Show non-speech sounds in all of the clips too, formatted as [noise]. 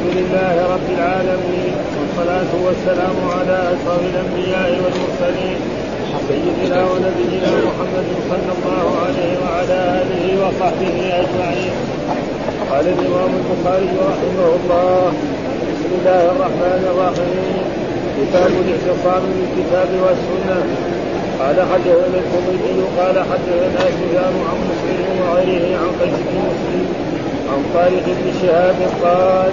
الحمد لله رب العالمين والصلاة والسلام على أشرف الأنبياء والمرسلين سيدنا ونبينا محمد صلى الله عليه وعلى آله وصحبه أجمعين. قال الإمام البخاري رحمه الله بسم الله الرحمن الرحيم كتاب الاعتصام بالكتاب والسنة. قال حدثنا الحميدي قال حدثنا سفيان عن مسلم وغيره عن قيس بن مسلم عن طارق بن شهاب قال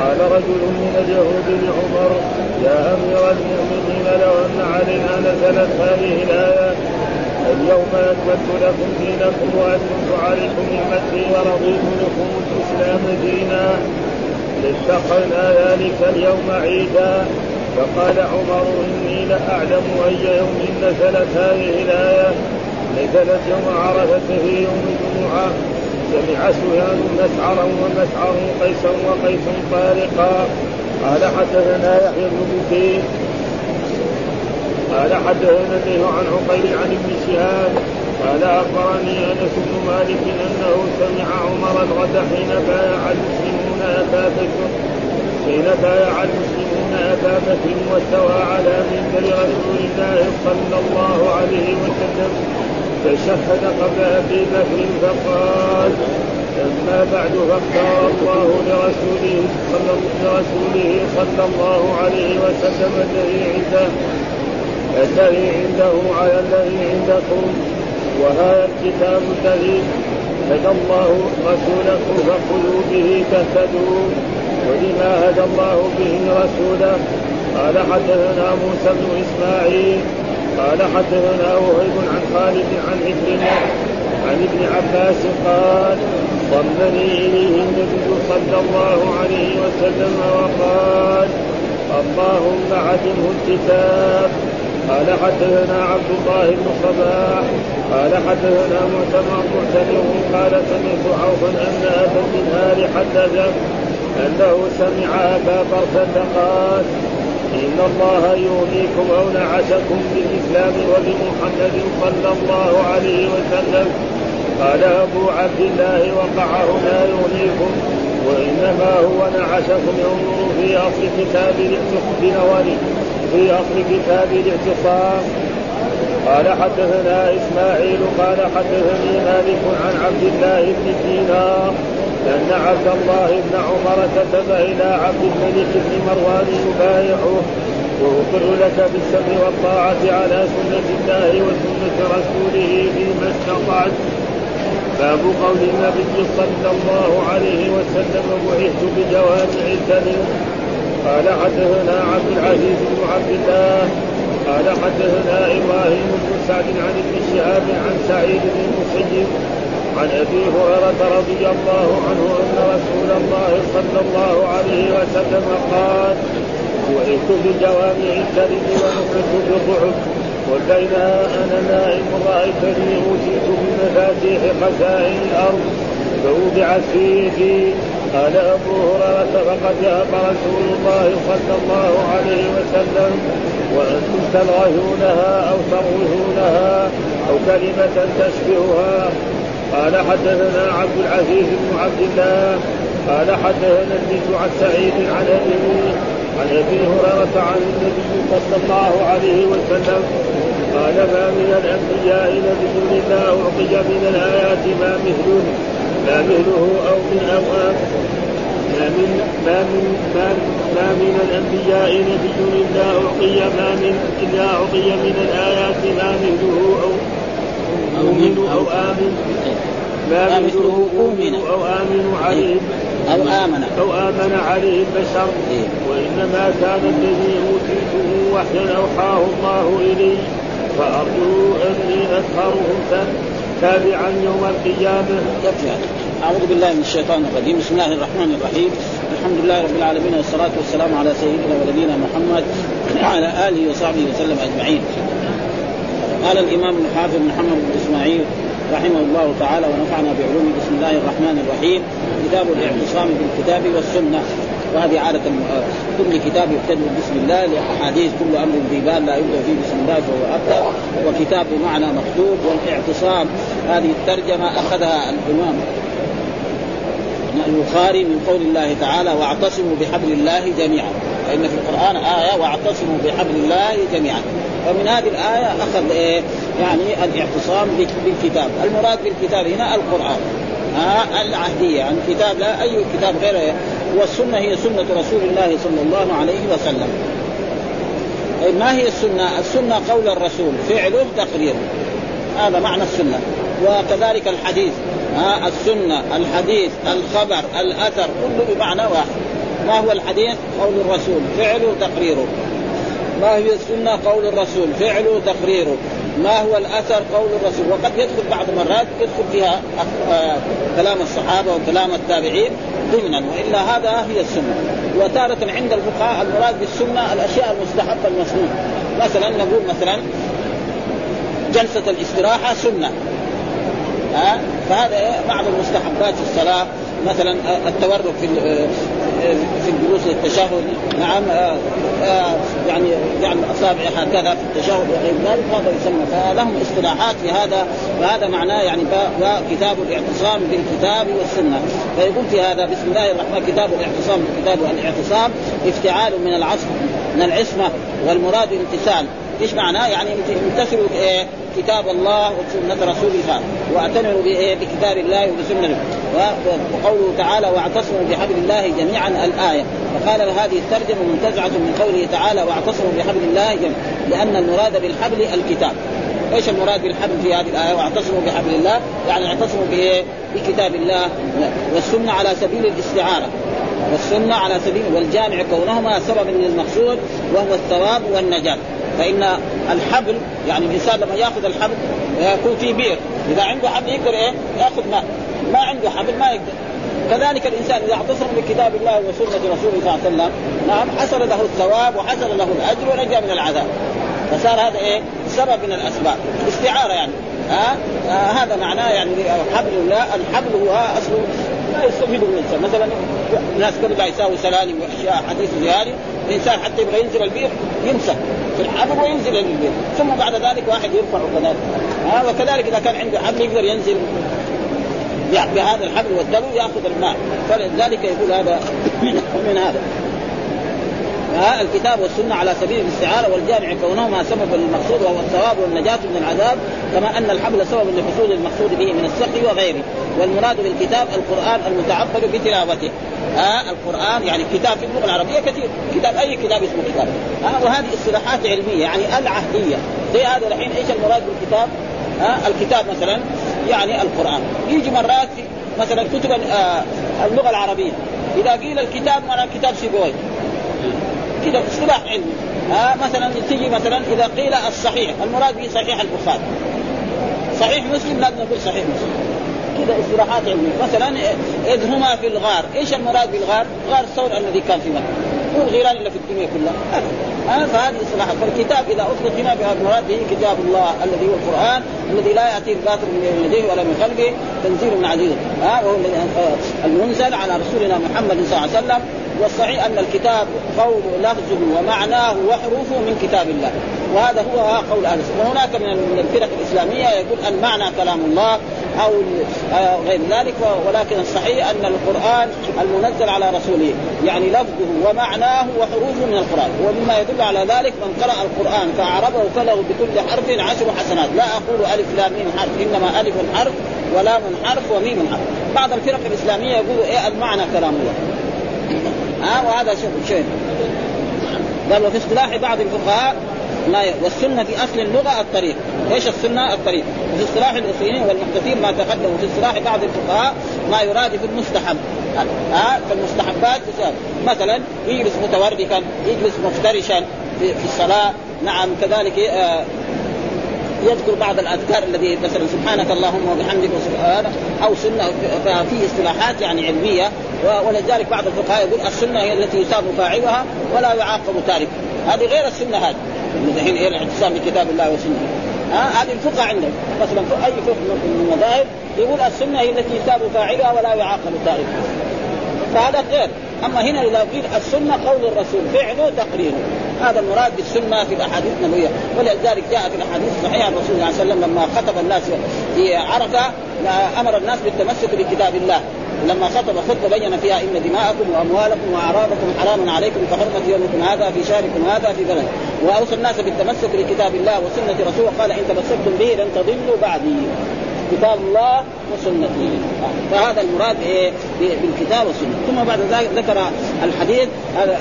قال رجل من اليهود لعمر يا امير المؤمنين لو أن علينا نزلت هذه الآية اليوم أكملت لكم دينكم واتممت عليكم نعمتي ورضيت لكم الإسلام دينا. لاتخذنا ذلك اليوم عيدا. فقال عمر إني لأعلم أي يوم نزلت هذه الآية. نزلت يوم عرفة في يوم الجمعة. سمع سفيان مسعرا ومسعر قيسا وقيس طارقا قال حدثنا يحيى بن بكير قال حدثنا الليل عن عقيل عن ابن شهاب. قال أخبرني أنس بن مالك أنه سمع عمر الغد حين بايع المسلمون أبا بكر. حين بايع المسلمون أبا بكر واستوى على منبر رسول الله صلى الله عليه وسلم. تشهد قبل أبي بكر فقال أما بعد فاختار الله لرسوله صلى الله عليه وسلم الذي عنده الذي عنده على الذي عندكم وهذا الكتاب الذي هدى الله رسوله فخذوا به تهتدوا ولما هدى الله به رسوله. قال حدثنا موسى بن إسماعيل قال حدثنا وهيب عن خالد عن عكرمة عن ابن عباس قال ضمني إليه النبي صلى الله عليه وسلم وقال اللهم عدمه الكتاب. قال حدثنا عبد الله بن صباح. قال حدثنا معتمر معتمر قال سمعت عوفا أن أبا النهار حدث أنه سمع أبا برزة قال إن الله يغنيكم أو نعشكم بالإسلام وبمحمد صلى الله عليه وسلم. قال أبو عبد الله وقع هنا يغنيكم وإنما هو نعشكم ينظر في أصل كتاب بنوري في أصل كتاب الاعتصام. قال حدثنا إسماعيل قال حدثني مالك عن عبد الله بن دينار. أن عبد الله بن عمر كتب إلى عبد الملك بن مروان يبايعه وأقر لك بالسمع والطاعة على سنة الله وسنة رسوله فيما استطعت. باب قول النبي صلى الله عليه وسلم بعثت بجوامع الكلم قال حدثنا عبد العزيز بن عبد الله. قال حدثنا إبراهيم بن سعد عن ابن شهاب عن سعيد بن المسيب. عن أبي هريرة رضي الله عنه أن رسول الله صلى الله عليه وسلم قال وعدت بجوامع الكلم ونفرت بالرعب وبينما أنا نائم رأيتني أوتيت بمفاتيح خزائن الأرض فوضعت في يدي قال أبو هريرة فقد ذهب رسول الله صلى الله عليه وسلم وأنتم تلغونها أو تروهونها أو كلمة تشبهها قال حدثنا عبد العزيز بن عبد الله قال حدثنا البيت عن سعيد عن ابي عن أبي هريرة عن النبي صلى الله عليه وسلم قال ما من الأنبياء نبي الا أعطي من الآيات ما مثله ما مثله أو من اوام ما من ما من ما, ما من الأنبياء نبي الا أعطي ما من إلا أعطي من الآيات ما مثله أو مؤمن أو آمن. ما مثله أؤمن أو آمن عليه أو آمن. أو آمن عليه البشر إيه. وإنما كان الذي أوتيته وحيا أوحاه الله إلي فأرجو أني أظهرهم تابعا يوم القيامة. أعوذ بالله من الشيطان الرجيم. بسم الله الرحمن الرحيم. الحمد لله رب العالمين والصلاة والسلام على سيدنا ونبينا محمد وعلى آله وصحبه وسلم أجمعين. قال الإمام الحافظ محمد بن إسماعيل رحمه الله تعالى ونفعنا بعلوم بسم الله الرحمن الرحيم كتاب الاعتصام بالكتاب والسنة. وهذه عادة كل كتاب يبتدئ بسم الله لأحاديث كل أمر ذي بال لا يبدأ فيه بسم الله فهو أبدأ. وكتاب بمعنى مكتوب والاعتصام. هذه الترجمة أخذها الإمام البخاري من قول الله تعالى واعتصموا بحبل الله جميعا فإن في القرآن آية واعتصموا بحبل الله جميعا ومن هذه الآية أخذ إيه يعني الاعتصام بالكتاب. المراد بالكتاب هنا القرآن. آه العهدية. عن يعني كتاب لا أي كتاب غيره والسنة هي سنة رسول الله صلى الله عليه وسلم. طيب ما هي السنة؟ السنة قول الرسول فعله تقريره هذا معنى السنة. وكذلك الحديث. ها السنة الحديث الخبر الأثر كله بمعنى واحد. ما هو الحديث؟ قول الرسول فعله تقريره ما هي السنة؟ قول الرسول فعله تقريره. ما هو الأثر؟ قول الرسول. وقد يدخل بعض مرات يدخل فيها آه، كلام الصحابة وكلام التابعين ضمنا وإلا هذا هي السنة. وتارة عند الفقهاء المراد بالسنة الأشياء المستحبة المسنون مثلا نقول مثلا جلسة الاستراحة سنة. ها؟ فهذا بعض المستحبات في الصلاة. مثلا التورك في في الجلوس للتشهد نعم يعني جعل الاصابع هكذا في التشهد وغير ذلك هذا يسمى فلهم اصطلاحات في هذا وهذا معناه يعني كتاب الاعتصام بالكتاب والسنة. فيقول في هذا بسم الله الرحمن كتاب الاعتصام بالكتاب والاعتصام افتعال من العصر من العصمة والمراد الامتثال. إيش معناه؟ يعني امتثلوا إيه؟ كتاب الله وسنة رسوله. واعتنوا إيه؟ بكتاب الله وبسنة وقوله تعالى واعتصموا بحبل الله جميعا. الآية. فقال هذه الترجمة منتزعة من قوله تعالى واعتصموا بحبل الله جميعا. لأن المراد بالحبل الكتاب. إيش المراد بالحبل في هذه الآية؟ واعتصموا بحبل الله. يعني اعتصموا بكتاب الله والسنة على سبيل الاستعارة. والسنة على سبيل والجامع كونهما سببا للمقصود وهو الثواب والنجاة. فإن الحبل يعني الإنسان لما يأخذ الحبل يكون في بئر إذا عنده حبل يقدر إيه؟ يأخذ ماء. ما عنده حبل ما يقدر. كذلك الإنسان إذا اعتصم بكتاب الله وسنة رسوله صلى الله عليه وسلم نعم حصل له الثواب وحصل له الأجر ونجا من العذاب. فصار هذا إيه؟ سبب من الأسباب. استعارة يعني. ها؟ آه هذا معناه يعني حبل الله الحبل هو اصله ما يستفيد من الإنسان. مثلا الناس كلها يساوي سلالم وأشياء حديث زيادة. الإنسان حتى يبغى ينزل البير يمسك. في الحبل وينزل البير ثم بعد ذلك واحد يرفع كذلك ها وكذلك إذا كان عنده حبل يقدر ينزل بهذا الحبل والدلو يأخذ الماء فلذلك يقول هذا من هذا. ها الكتاب والسنة على سبيل الاستعارة والجامع كونهما سبب للمقصود وهو الثواب والنجاة من العذاب كما أن الحبل سبب لحصول المقصود به من السقي وغيره. والمراد بالكتاب القرآن المتعبد بتلاوته. ها القرآن يعني كتاب في اللغة العربية كثير. كتاب أي كتاب اسمه كتاب؟ ها وهذه اصطلاحات علمية يعني العهدية. زي هذا الحين إيش المراد بالكتاب؟ ها الكتاب مثلا يعني القرآن. يجي مرات مثلا كتب آه اللغة العربية. إذا قيل الكتاب معناه كتاب سيبوي. كذا اصطلاح علمي. ها مثلا تيجي مثلا إذا قيل الصحيح المراد به صحيح البخاري. صحيح مسلم لازم نقول صحيح مسلم. كذا اصطلاحات علمية. مثلا إذ هما في الغار إيش المراد بالغار؟ غار الثور الذي كان في مكة. مو الغيران اللي في الدنيا كلها. ها فهذه اصطلاحات فالكتاب إذا أطلق هنا المراد به كتاب الله الذي هو القرآن الذي لا ياتيه الباطل من يديه ولا من خلفه تنزيل من عزيز ها وهو المنزل على رسولنا محمد صلى الله عليه وسلم. والصحيح أن الكتاب قول لفظه ومعناه وحروفه من كتاب الله. وهذا هو قول أهل السنة وهناك من الفرق الإسلامية يقول المعنى كلام الله أو غير ذلك ولكن الصحيح أن القرآن المنزل على رسوله. يعني لفظه ومعناه وحروفه من القرآن. ومما يدل على ذلك من قرأ القرآن فأعربه فله بكل حرف عشر حسنات. لا أقول ألف لام ميم حرف إنما ألف حرف ولام حرف وميم حرف. بعض الفرق الإسلامية يقول إيه المعنى كلام الله؟ ها؟ وهذا شيء قال وفي اصطلاح بعض الفقهاء ما والسنة في أصل اللغة الطريق، إيش السنة؟ الطريق، وفي اصطلاح الأصوليين والمحدثين ما تقدم. وفي اصطلاح بعض الفقهاء ما يراد في المستحب، ها؟ فالمستحبات مثلا يجلس متوركا، يجلس مفترشا في, في الصلاة، نعم كذلك آه يذكر بعض الأذكار الذي مثلا سبحانك اللهم وبحمدك وسبحانك أو سنة ففي اصطلاحات يعني علمية ولذلك بعض الفقهاء يقول السنة هي التي يثاب فاعلها ولا يعاقب تاركها هذه غير السنة هذه. الحين هي الاعتصام بكتاب الله وسنة. ها؟ هذه الفقه عندهم مثلا أي فقه من المذاهب يقول السنة هي التي يثاب فاعلها ولا يعاقب تاركها فهذا غير. أما هنا إذا قيل السنة قول الرسول فعله تقريره هذا المراد بالسنه في الأحاديث النبوية. ولذلك جاء في الأحاديث الصحيحه الرسول صلى الله عليه وسلم لما خطب الناس في عرفة أمر الناس بالتمسك بكتاب الله. لما خطب خطبة بين فيها إن دماءكم وأموالكم وأعراضكم حرام عليكم كحرمه يومكم هذا في شهركم هذا في بلد وأوصى الناس بالتمسك بكتاب الله وسنة رسوله قال إن تمسكتم به لن تضلوا بعدي. كتاب الله وسنته. فهذا المراد إيه؟ بالكتاب والسنة. ثم بعد ذلك ذكر الحديث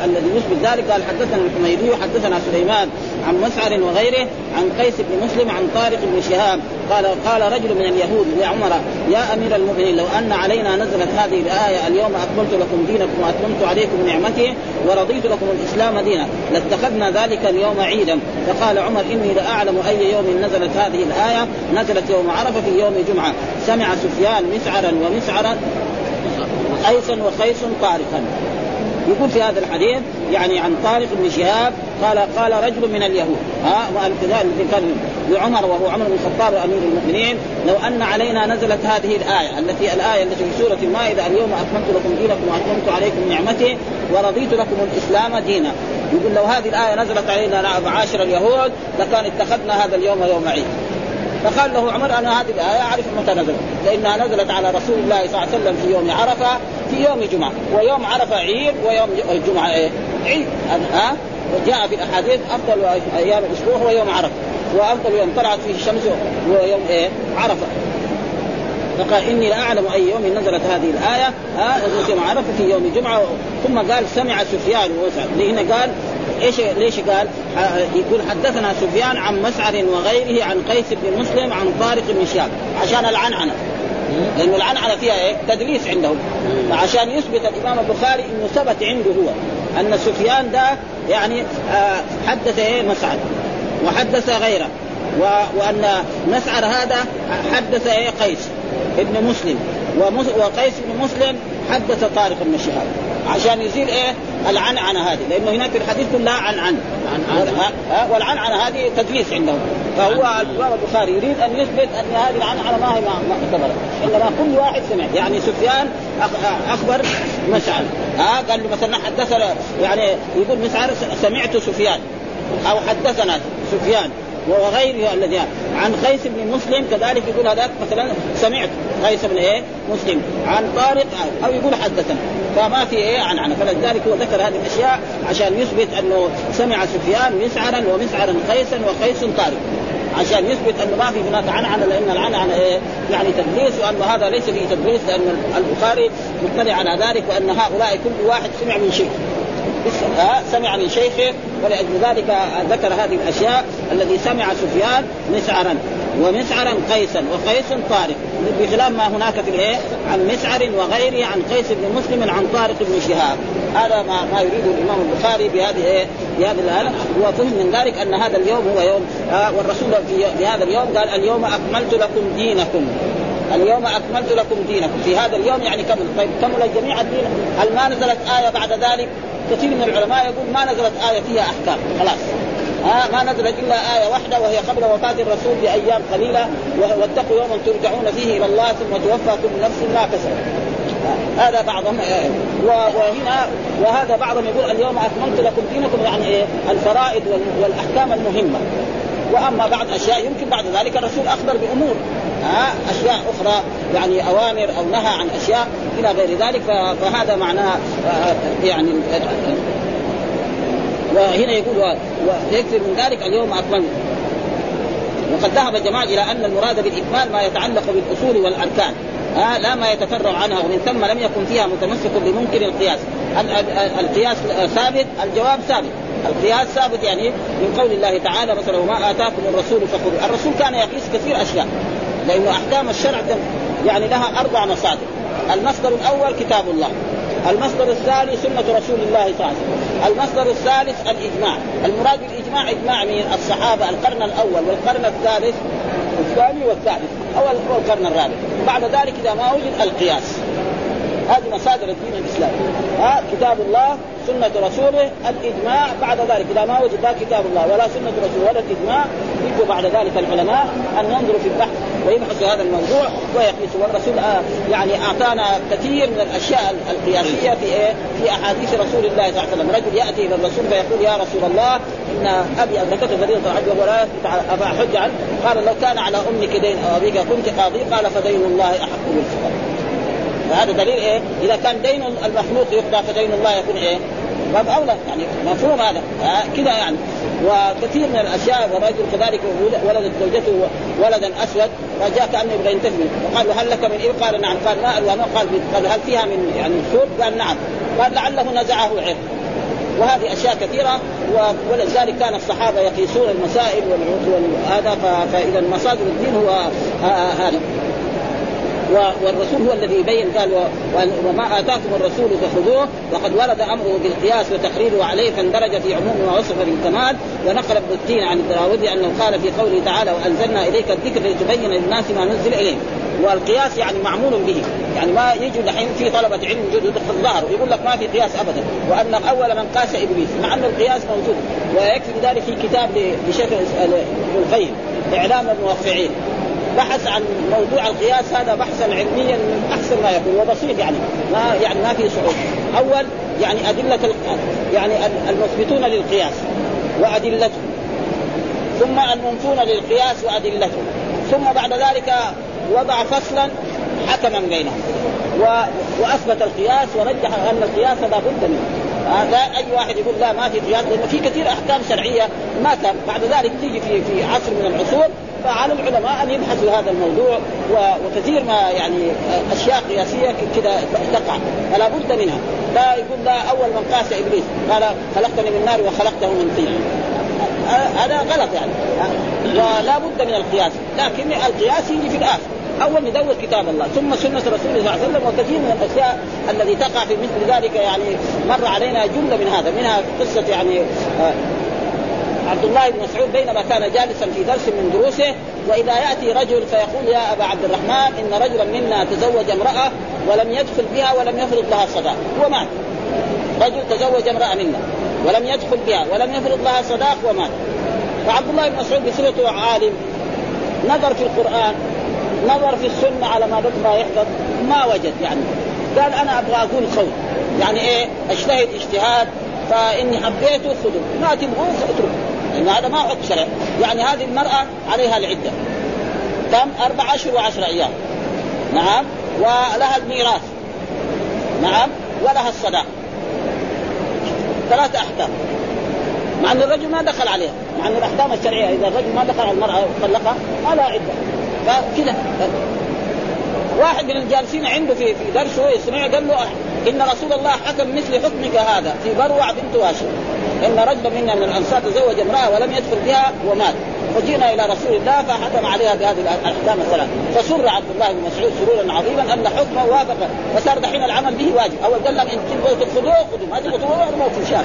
الذي يثبت ذلك. قال حدثنا الحميدي وحدثنا سليمان عن مسعر وغيره عن قيس بن مسلم عن طارق بن شهاب. قال قال رجل من اليهود لعمر يا أمير المؤمنين لو أن علينا نزلت هذه الآية اليوم أكملت لكم دينكم وأتممت عليكم نعمتي ورضيت لكم الإسلام دينا لاتخذنا ذلك اليوم عيدا. فقال عمر إني لأعلم أي يوم نزلت هذه الآية. نزلت يوم عرفة في يوم جمعه سمع سفيان مسعرا ومسعرا قيسا وقيس طارقا يقول في هذا الحديث يعني عن طارق بن شهاب قال قال رجل من اليهود. ها الذي كان لعمر وهو عمر بن الخطاب أمير المؤمنين. لو أن علينا نزلت هذه الآية التي الآية التي في سورة المائدة اليوم اكملت لكم دينكم وأتممت عليكم نعمتي ورضيت لكم الإسلام دينا. يقول لو هذه الآية نزلت علينا معاشر اليهود لكان اتخذنا هذا اليوم يوم عيد. فقال له عمر أنا هذه الآية أعرف متى نزلت. لأنها نزلت على رسول الله صلى الله عليه وسلم في يوم عرفة في يوم جمعة. ويوم عرفة عيد ويوم الجمعه إيه؟ عيد. ها؟ وجاء في الاحاديث أفضل أيام الأسبوع هو يوم عرفة. وأفضل يوم طلعت فيه الشمس هو يوم إيه؟ عرفة. فقال إني لاعلم أي يوم نزلت هذه الآية. ها؟ يوم عرفة في يوم الجمعه ثم قال سمع سفيان وسعد. لهنا قال إيش ليش قال؟ يقول حدثنا سفيان عن مسعر وغيره عن قيس بن مسلم عن طارق بن شهاب. عشان العنعنة. لأنه العنعنة فيها إيه؟ تدليس عندهم. فعشان يثبت الإمام البخاري إنه ثبت عنده هو. أن سفيان ده يعني آه حدث إيه؟ مسعر. وحدث غيره. و... وأن مسعر هذا حدث إيه؟ قيس ابن مسلم. وقيس بن مسلم حدث طارق بن شهاب. عشان يزيل إيه؟ العنعنة هذه. لأنه هناك في الحديث كله عن عن والعنعنة هذه تدليس عندهم. فهو الامام البخاري يريد أن يثبت أن هذه العنعنة ما هي معتبره انما كل واحد سمع. يعني سفيان أخبر مسعر. ها؟ قال له مثلا حدثنا يعني يقول مسعر سمعت سفيان. أو حدثنا سفيان. وغيره الذي عن قيس بن مسلم كذلك يقول هذاك مثلا سمعت قيس بن إيه؟ مسلم. عن طارق أو يقول حدثنا فما في إيه؟ عن عنه فلذلك هو ذكر هذه الأشياء عشان يثبت أنه سمع سفيان مسعرا ومسعرا قيسا وقيس طارق. عشان يثبت أنه ما في هناك عنعنة لأن العنعنة إيه؟ يعني تدليس وأن هذا ليس فيه تدليس لأن البخاري مطلع على ذلك وأن هؤلاء كل واحد سمع من شيء. سمع من شيخه ولأجل ذلك ذكر هذه الأشياء الذي سمع سفيان مسعرا ومسعرا قيسا وقيس طارق. بخلاف ما هناك في الإيه؟ عن مسعر وغيره عن قيس بن مسلم عن طارق بن شهاب. هذا ما ما يريده الإمام البخاري بهذه إيه؟ الايه وفهم من ذلك أن هذا اليوم هو يوم آه والرسول في, في هذا اليوم قال اليوم أكملت لكم دينكم. اليوم أكملت لكم دينكم. في هذا اليوم يعني كمل طيب كمل جميع الدين؟ هل ما نزلت آية بعد ذلك؟ كثير من العلماء يقول ما نزلت آية فيها أحكام خلاص. آه ما نزلت إلا آية واحدة وهي قبل وفاة الرسول بأيام قليلة واتقوا يوما ترجعون فيه إلى الله ثم توفى كل نفس ما كسبت. هذا بعضهم آه وهنا وهذا بعضهم يقول اليوم اكملت لكم دينكم يعني إيه الفرائض والأحكام المهمة. وأما بعض أشياء يمكن بعد ذلك الرسول أخبر بأمور. ها أشياء أخرى يعني أوامر أو نهى عن أشياء إلى غير ذلك فهذا معناه يعني وهنا يقول ويكثر من ذلك اليوم أكمل. وقد ذهب جماعة إلى أن المراد بالإكمال ما يتعلق بالأصول والأركان ها لا ما يتفرع عنها ومن ثم لم يكن فيها متمسك بممكن القياس. القياس ثابت الجواب ثابت. القياس ثابت يعني من قول الله تعالى مثلا وما آتاكم الرسول فخذوا. الرسول كان يقيس كثير أشياء. لأنه أحكام الشرع يعني لها أربع مصادر. المصدر الأول كتاب الله. المصدر الثاني سنة رسول الله صلى الله عليه وسلم. المصدر الثالث الإجماع. المراد بالإجماع إجماع من الصحابة القرن الأول والقرن الثالث الثاني والثالث أو القرن الرابع. بعد ذلك إذا ما وجد القياس. هذه مصادر الدين الإسلامي. ها كتاب الله سنة رسوله الإجماع بعد ذلك. إذا ما وجد لا كتاب الله ولا سنة رسوله ولا الإجماع يجوا بعد ذلك العلماء أن ينظروا في البحث ويبحثوا هذا الموضوع ويقيسوا. والرسول آه يعني أعطانا كثير من الأشياء القياسية في إيه؟ في أحاديث رسول الله صلى الله عليه وسلم. رجل يأتي إلى الرسول فيقول يا رسول الله إن أبي أدركته فريضة الحج ولا أفأحج عنه. قال لو كان على أمك دين أو أبيك كنت قاضي. قال فدين الله أحق بالفقراء فهذا دليل إيه؟ إذا كان دين المخلوق يقضى فدين الله يكون إيه؟ باب أولى يعني مفهوم هذا آه كذا يعني وكثير من الأشياء ورجل كذلك ولدت زوجته ولدا أسود فجاء كأنه يبغى ينتهي وقال هل لك من إيه؟ قال نعم قال ما الوانه قال قال هل فيها من يعني سود؟ قال نعم قال لعله نزعه عرق وهذه أشياء كثيرة ولذلك كان الصحابة يقيسون المسائل وهذا فإذا مصادر الدين هو هذا والرسول هو الذي يبين قال وما آتاكم الرسول فخذوه وقد ورد أمره بالقياس وتقريره عليه فاندرج في عموم ما وصف بالكمال ونقل ابن التين عن الدراودي أنه قال في قوله تعالى وأنزلنا إليك الذكر لتبين للناس ما نزل إليهم والقياس يعني معمول به يعني ما يجي دحين في طلبة علم جدد في الظهر يقول لك ما في قياس ابدا وأن أول من قاس إبليس مع ان القياس موجود ويكفي ذلك في كتاب لشيخ ابن القيم إعلام الموقعين بحث عن موضوع القياس هذا بحثا علميا من أحسن ما يكون وبسيط يعني. ما يعني ما في صعوبة. أول يعني أدلة يعني المثبتون للقياس وأدلته. ثم المنفون للقياس وأدلته. ثم بعد ذلك وضع فصلا حكما بينهم. و... وأثبت القياس ورجح أن القياس لا بد منه. لا أي واحد يقول لا ما في قياس لأنه في كثير أحكام شرعية ما بعد ذلك تيجي في في عصر من العصور فعلى العلماء أن يبحثوا هذا الموضوع وكثير ما يعني أشياء قياسية كذا تقع فلا بد منها. لا يقول لا أول من قاس إبليس قال خلقتني من نار وخلقته من طين. هذا غلط يعني. ولا بد من القياس. لكن القياس يجي في الآخر. أول ندور كتاب الله ثم سنة رسول الله صلى الله عليه وسلم وكثير من الأشياء التي تقع في مثل ذلك يعني مر علينا جملة من هذا منها قصة يعني آه عبد الله بن مسعود بينما كان جالسا في درس من دروسه وإذا يأتي رجل فيقول يا أبا عبد الرحمن إن رجلا منا تزوج امرأة ولم يدخل بها ولم يفرض لها صداق. ومات رجل تزوج امرأة منا ولم يدخل بها ولم يفرض لها صداق ومات فعبد الله بن مسعود بصفته عالم نظر في القرآن نظر في السنة على ما ما يحدث ما وجد يعني. قال أنا أبغى أقول قول يعني إيه؟ أجتهد اجتهاد فإني حبيته خذوا ما تبغوه اتركوا لأن هذا ما حكم شرعي يعني هذه المرأة عليها العدة. كم أربع اشهر وعشر أيام. نعم؟ ولها الميراث. نعم؟ ولها الصداق. ثلاثة أحكام. مع أن الرجل ما دخل عليها. مع أن الأحكام الشرعية إذا الرجل ما دخل على المرأة وطلقها ما لها عدة. فكذا. واحد من الجالسين عنده في في درسه يسمع قال له إن رسول الله حكم مثل حكمك هذا في بروع بنت هاشم. إن رجلا منا من الانصار تزوج امرأة ولم يدخل بها ومات. وجئنا إلى رسول الله فحكم عليها بهذه الأحكام الثلاث. فسر عبد الله بن مسعود سرورا عظيما أن حكمه وافق. فصار دحين العمل به واجب. أول قال لهم إن تبغوا تاخذوه خذوه ما تبغوا تاخذوه ارموه في الشارع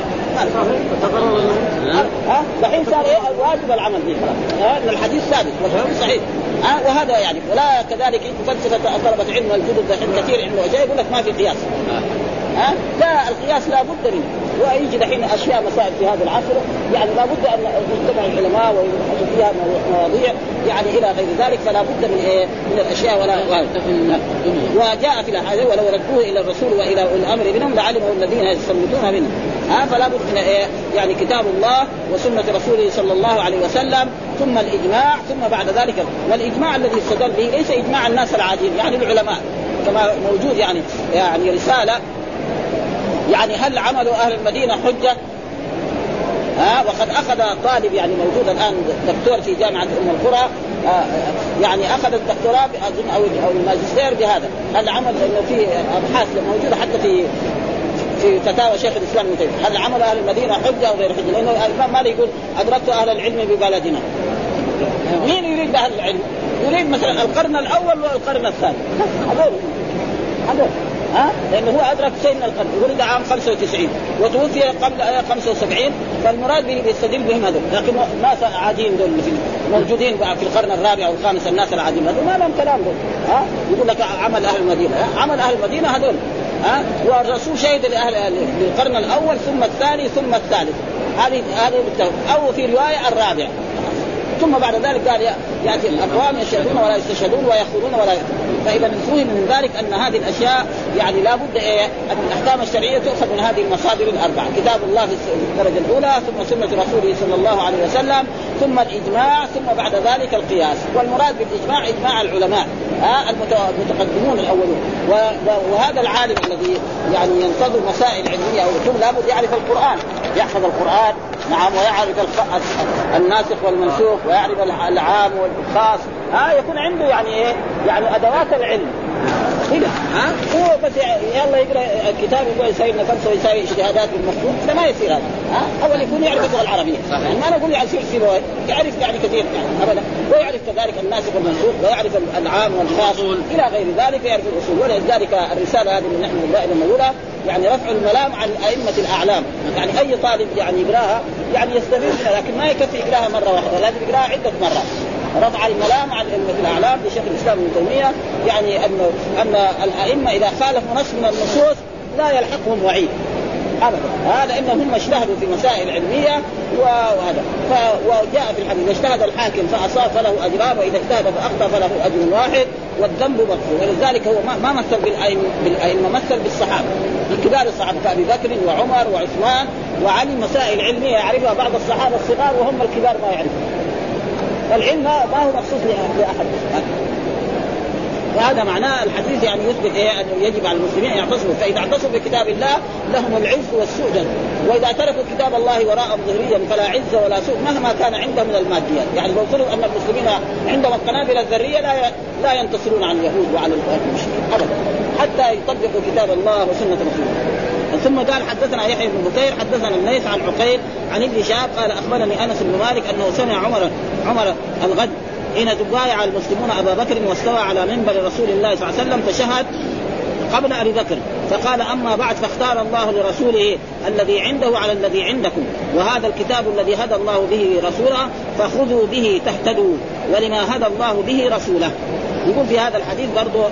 ها؟ دحين صار إيه؟ واجب العمل به ها؟ الحديث ثابت والحديث صحيح. ها وهذا يعني ولا كذلك فلسفه طلبه علم الجدد دحين كثير علم وجاي يقول لك ما في قياس. ها لا القياس لا بد منه. ويجي دحين أشياء مسائل في هذا العصر يعني لا بد أن يجتمع العلماء ويبحثوا فيها مواضيع يعني إلى غير ذلك فلا بد من إيه؟ من الأشياء ولا وجاء في الأحاديث ولو ردوه إلى الرسول وإلى الأمر منهم لعلمه الذين يستنبطون منه. ها فلا بد من إيه؟ يعني كتاب الله وسنة رسوله صلى الله عليه وسلم ثم الإجماع ثم بعد ذلك. والإجماع الذي استدل به ليس إجماع الناس العاديين يعني العلماء كما موجود يعني يعني رسالة. يعني هل عمل أهل المدينة حجة؟ ها وقد أخذ طالب يعني موجود الآن دكتور في جامعة أم القرى آه يعني أخذ الدكتوراه أظن أو الماجستير بهذا هل عمل إنه في أبحاث موجودة حتى في في فتاوى شيخ الإسلام ابن تيمية هل عمل أهل المدينة حجة أو غير حجة؟ لأنه الإمام مالك يقول أدركت أهل العلم ببلدنا. مين يريد أهل العلم؟ يريد مثلا القرن الأول والقرن الثاني هذول هذول ها؟ لأنه هو أدرك شيء من القرن ولد عام 95 وتوفي قبل 75 فالمراد به بيستدل بهم هذول. لكن ناس عاديين دول موجودين في القرن الرابع أو الخامس الناس العاديين. هذول ما لهم كلام دول. ها؟ يقول لك عمل أهل المدينة؟ عمل أهل المدينة هذول. ها؟ والرسول شهد لاهل للقرن الأول ثم الثاني ثم الثالث. هذه هذه أو في رواية الرابع. ثم بعد ذلك قال يأتي الأقوام يشهدون ولا يستشهدون ويخونون ولا فإذا فهم من ذلك أن هذه الأشياء يعني لابد إيه أن الأحكام الشرعية تؤخذ من هذه المصادر الأربعة، كتاب الله في الدرجة الأولى ثم سنة رسوله صلى الله عليه وسلم ثم الإجماع ثم بعد ذلك القياس، والمراد بالإجماع إجماع العلماء ها المتقدمون الأولون. وهذا العالم الذي يعني ينتظر مسائل علمية أو لابد يعرف القرآن. يحفظ القرآن نعم ويعرف الناسخ والمنسوخ ويعرف العام والخاص ها يكون عنده يعني إيه؟ يعني أدوات العلم. كذا ها؟ هو بس يلا يقرأ الكتاب يقول يساوي نفسه ويساوي اجتهادات بالمخطوط لا ما يصير هذا. ها؟ اول يكون يعرف اللغة العربية. يعني ما نقول يعني يصير سيبويه يعرف يعني كثير يعني ابدا. ويعرف كذلك الناسخ والمنسوخ ويعرف العام والخاص إلى غير ذلك يعرف الأصول. ولذلك الرسالة هذه اللي نحن دائما نقولها يعني رفع الملام عن أئمة الأعلام. يعني أي طالب يعني يقراها يعني يستفيد منها لكن ما يكفي يقراها مرة واحدة لازم يقراها عدة مرات. رفع الملام عن أئمة الأعلام لشيخ الإسلام ابن تيمية. يعني ان أن الأئمة إذا خالفوا نص من النصوص لا يلحقهم وعيد. ابدا. هذا إنهم هم اجتهدوا في مسائل علمية وهذا. وجاء في الحديث اجتهد الحاكم فأصاب فله اجران وإذا اجتهد فأخطأ فله أجر واحد والذنب مغفور. ولذلك هو ما مثل بالأئمة مثل بالصحابة. بكبار الصحابة كأبي بكر وعمر وعثمان وعلي مسائل علمية يعرفها بعض الصحابة الصغار وهم الكبار ما يعرفون. فالعلم ما هو مخصوص لأحد. وهذا معناه الحديث يعني يثبت إيه؟ أنه يجب على المسلمين أن يعتصموا. فإذا اعتصموا بكتاب الله لهم العز والسؤدد وإذا تركوا كتاب الله وراء ظهريا فلا عز ولا سوء مهما كان عندهم من الماديات. يعني لو فرض أن المسلمين عندهم القنابل الذرية لا لا ينتصرون على اليهود وعلى المشركين. ابدا. حتى يطبقوا كتاب الله وسنة رسوله. ثم قال حدثنا يحيى بن بكير حدثنا الليث عن عقيل عن ابن شهاب قال أخبرني أنس بن مالك أنه سمع عمر عمر الغد حين تبايع المسلمون أبا بكر واستوى على منبر رسول الله صلى الله عليه وسلم فشهد قبل أبي بكر. فقال أما بعد فاختار الله لرسوله الذي عنده على الذي عندكم وهذا الكتاب الذي هدى الله به رسوله فخذوا به تهتدوا ولما هدى الله به رسوله. يقول في هذا الحديث برضه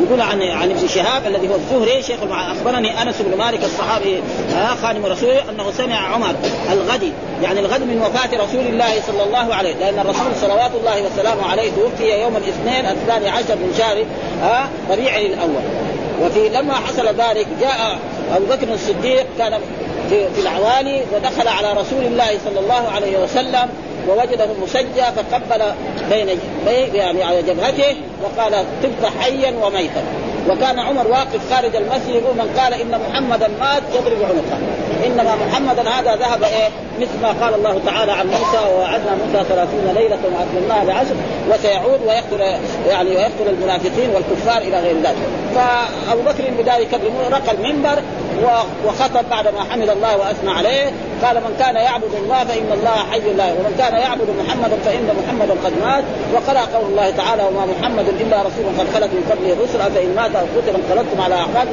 يقول عن عن ابن شهاب الذي هو الزهري شيخ أخبرني أنس بن مالك الصحابي آه خادم رسوله أنه سمع عمر الغد يعني الغد من وفاة رسول الله صلى الله عليه لأن الرسول صلوات الله وسلامه عليه توفي يوم الاثنين الثاني عشر من شهر آه ربيع الأول. وفي لما حصل ذلك جاء أبو بكر الصديق كان في, في العوالي ودخل على رسول الله صلى الله عليه وسلم ووجده مسجى فقبل بين يعني على جبهته وقال طبت حيا وميتا. وكان عمر واقف خارج المسجد يقول من قال إن محمدا مات يضرب عنقه. إنما محمدا هذا ذهب إيه؟ مثل ما قال الله تعالى عن موسى ووعدنا موسى ثلاثين ليلة واتممناها بعشر وسيعود ويقتل يعني ويقتل المنافقين والكفار إلى غير ذلك. فأبو بكر بذلك رقى المنبر وخطب بعد ما حمد الله وأثنى عليه قال من كان يعبد الله فإن الله حي لا ومن كان يعبد محمدا فإن محمدا قد مات وقرأ قول الله تعالى وما محمد إلا رسول قد خلت من قبله الرسل افان مات أو قتل انقلبتم على اعقاب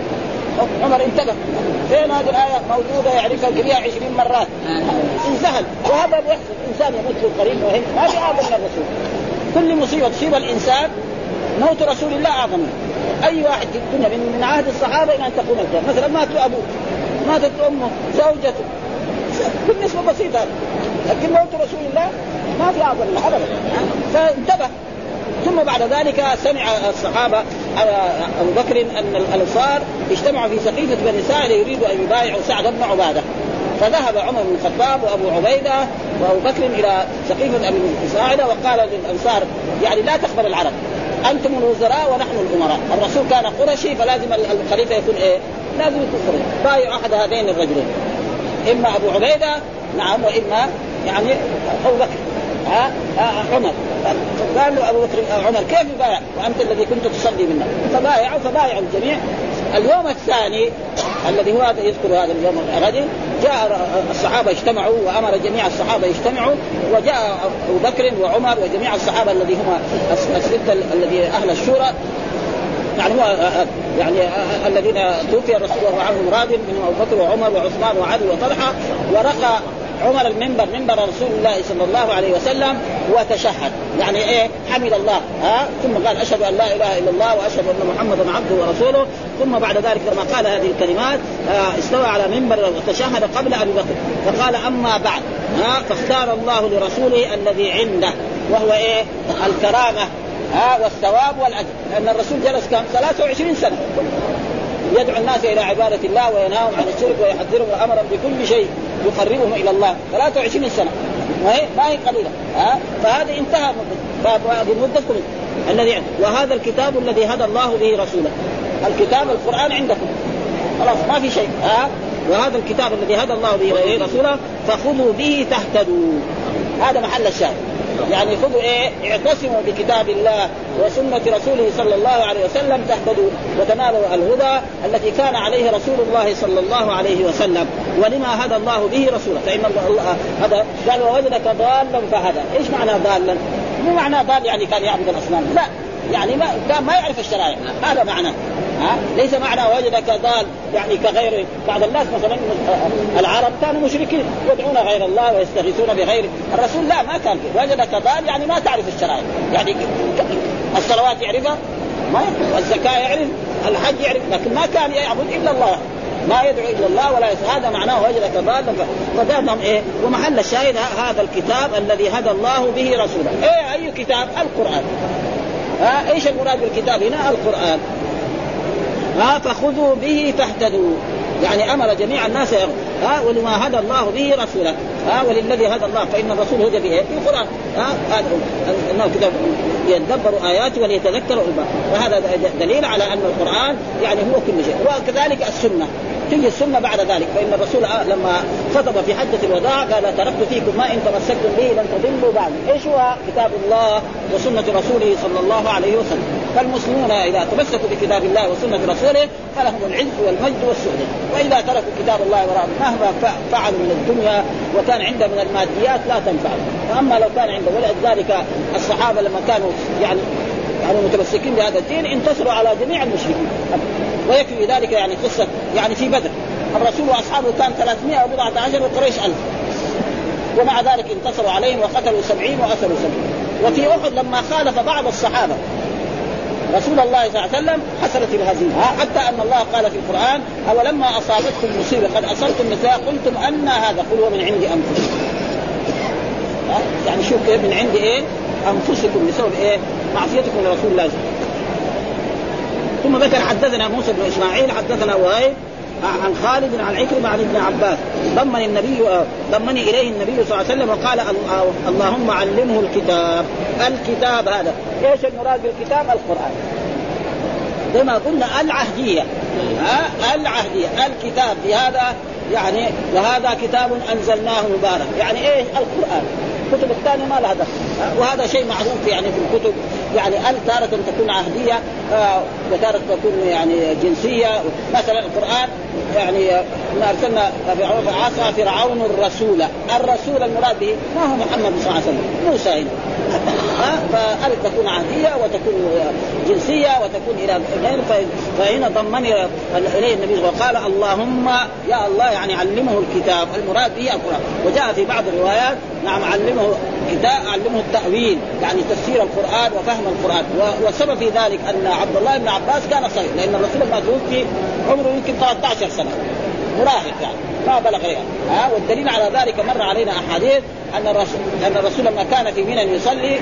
عمر انتبه. فين هذه الآية موجودة يعرفها الجميع 20 مرات. انسهل. وهذا بيحصل انسان يموت في القريب وهيك ما في اعظم من الرسول. كل مصيبة تصيب الإنسان. موت رسول الله اعظم أي واحد في الدنيا من, من عهد الصحابة إلى أن تقوم القيامه مثلا مات أبوه. ماتت أمه. زوجته. بالنسبة بسيطة. لكن موت رسول الله ما في اعظم ابدا. فانتبه. ثم بعد ذلك سمع الصحابة أبو بكر أن الأنصار اجتمعوا في سقيفة بني ساعده يريدوا أن يبايعوا سعد بن عبادة. فذهب عمر بن الخطاب وأبو عبيدة وأبو بكر إلى سقيفة ابي ساعده وقال للأنصار يعني لا تقبل العرب أنتم الوزراء ونحن الأمراء، الرسول كان قرشي فلازم الخليفة يكون إيه؟ لازم يكون قرشي، بايع أحد هذين الرجلين. إما أبو عبيدة نعم وإما يعني أبو بكر. ها؟ عمر. فقال له أبو بكر عمر كيف يبايع وأنت الذي كنت تصلي منا فبايعوا فبايعوا الجميع. اليوم الثاني الذي هو هذا يذكر هذا اليوم الغد جاء الصحابة اجتمعوا وأمر جميع الصحابة يجتمعوا وجاء أبو بكر وعمر وجميع الصحابة الذي هم الستة الذي أهل الشورى. يعني هو يعني الذين توفي الرسول وهو عنهم راض منهم أبو بكر وعمر وعثمان وعلي وطلحة ورقى عمر المنبر منبر رسول الله صلى الله عليه وسلم وتشهد. يعني إيه؟ حمد الله. ها؟ ثم قال أشهد أن لا إله إلا الله وأشهد أن محمدا عبده ورسوله. ثم بعد ذلك لما قال هذه الكلمات آه استوى على منبر وتشهد قبل أبي بكر. فقال أما بعد. ها؟ فاختار الله لرسوله الذي عنده وهو إيه؟ الكرامة. ها؟ والثواب والأجر. لأن الرسول جلس كم؟ 23 سنة. يدعو الناس إلى عبادة الله وينهاهم عن الشرك ويحذرهم وامرهم بكل شيء يقربهم إلى الله. 23 سنة. ما هي ما هي قليلة. ها؟ فهذا انتهى مدتكم الذي وهذا الكتاب الذي هدى الله به رسوله. الكتاب القرآن عندكم. خلاص ما في شيء. ها؟ وهذا الكتاب الذي هدى الله به رسوله فخذوا به تهتدوا. هذا محل الشاهد. يعني خذوا إيه اعتصموا بكتاب الله وسنة رسوله صلى الله عليه وسلم تهتدوا وتنالوا الهدى التي كان عليه رسول الله صلى الله عليه وسلم ولما هدى الله به رسوله. فإن الله هذا قال ووجدك ضالا فهدى. إيش معنى ضالا؟ مو معنى ضال يعني كان يعبد الأصنام. لا. يعني ما كان ما يعرف الشرائع. هذا معناه ها؟ ليس معنى وجدك ضال يعني كغير بعض الناس مثلا العرب كانوا مشركين يدعون غير الله ويستغيثون بغيره. الرسول لا ما كان وجدك ضال يعني ما تعرف الشرائع. يعني الصلوات يعرفها؟ ما يعرف. الزكاه يعرف الحج يعرف لكن ما كان يعبد إلا الله. ما يدعو إلا الله ولا يسأل هذا معناه وجدك ضالا فقالهم إيه؟ ومحل الشاهد هذا الكتاب الذي هدى الله به رسوله. إيه؟ أي كتاب؟ القرآن. إيش المراد بالكتاب هنا؟ القرآن. ها فخذوا به تهتدوا. يعني أمر جميع الناس ها ولما هدى الله به رسوله. ها وللذي هدى الله فإن الرسول هدى به في القرآن. ها انه كتاب يدبروا آياته وليتذكروا الباب وهذا دليل على أن القرآن يعني هو كل شيء. وكذلك السنة. تجي السنة بعد ذلك. فإن الرسول لما خطب في حجة الوداع قال تركت فيكم ما إن تمسكتم به لن تضلوا بعد. إيش هو؟ كتاب الله وسنة رسوله صلى الله عليه وسلم. فالمسلمون إذا تمسكوا بكتاب الله وسنة رسوله فلهم العز والمجد والسعاده وإذا تركوا كتاب الله وراء مهما فعلوا من الدنيا وكان عنده من الماديات لا تنفع. واما لو كان عنده ولذلك الصحابة لما كانوا يعني يعني متمسكين بهذا الدين انتصروا على جميع المشركين. ويكفي في ذلك يعني قصة يعني في بدر. الرسول وأصحابه كان 300 وبضعة عشر وقريش ألف. ومع ذلك انتصروا عليهم وقتلوا سبعين وأسروا سبعين. وفي أحد لما خالف بعض الصحابة رسول الله صلى الله عليه وسلم حصلت الهزيمه حتى أن الله قال في القرآن أولما أصابتكم مصيبة قد أصبتم مثلها قلتم أن هذا قل هو من عند أنفسكم. يعني شوف كيف من عند إيه؟ أنفسكم بسبب إيه؟ معصيتكم لرسول الله ثم ذكر حدثنا موسى بن إسماعيل حدثنا وهيب عن خالد عن عكرمة عن ابن عباس. ضمن النبي ضمني إليه النبي صلى الله عليه وسلم وقال اللهم علمه الكتاب. الكتاب هذا. إيش المراد بالكتاب؟ القرآن. زي ما قلنا العهدية. ها؟ العهدية. الكتاب. بهذا يعني وهذا كتاب أنزلناه مبارك. يعني إيش القرآن. الكتب الثانية ما لها دخل. وهذا شيء معروف يعني في الكتب. يعني ال تارة تكون عهدية آه، وتارة تكون يعني جنسية. مثلا القرآن يعني ما أرسلنا عصى فرعون الرسول. الرسول المراد به ما هو محمد صلى الله عليه وسلم؟ موسى. هنا فألف تكون عهدية وتكون جنسية وتكون إلى فهنا ضمني إليه النبي وقال اللهم يا الله يعني علمه الكتاب. المراد به القرآن. وجاء في بعض الروايات نعم علمه كتاب علمه التأويل يعني تفسير القرآن وفهم القرآن. والسبب في ذلك أن عبد الله بن عباس كان صغير لأن الرسول لما توفي عمره يمكن 13 سنة. مراهق يعني ما بلغ يعني ها؟ والدليل على ذلك مر علينا أحاديث أن الرسول أن الرسول لما كان في منى يصلي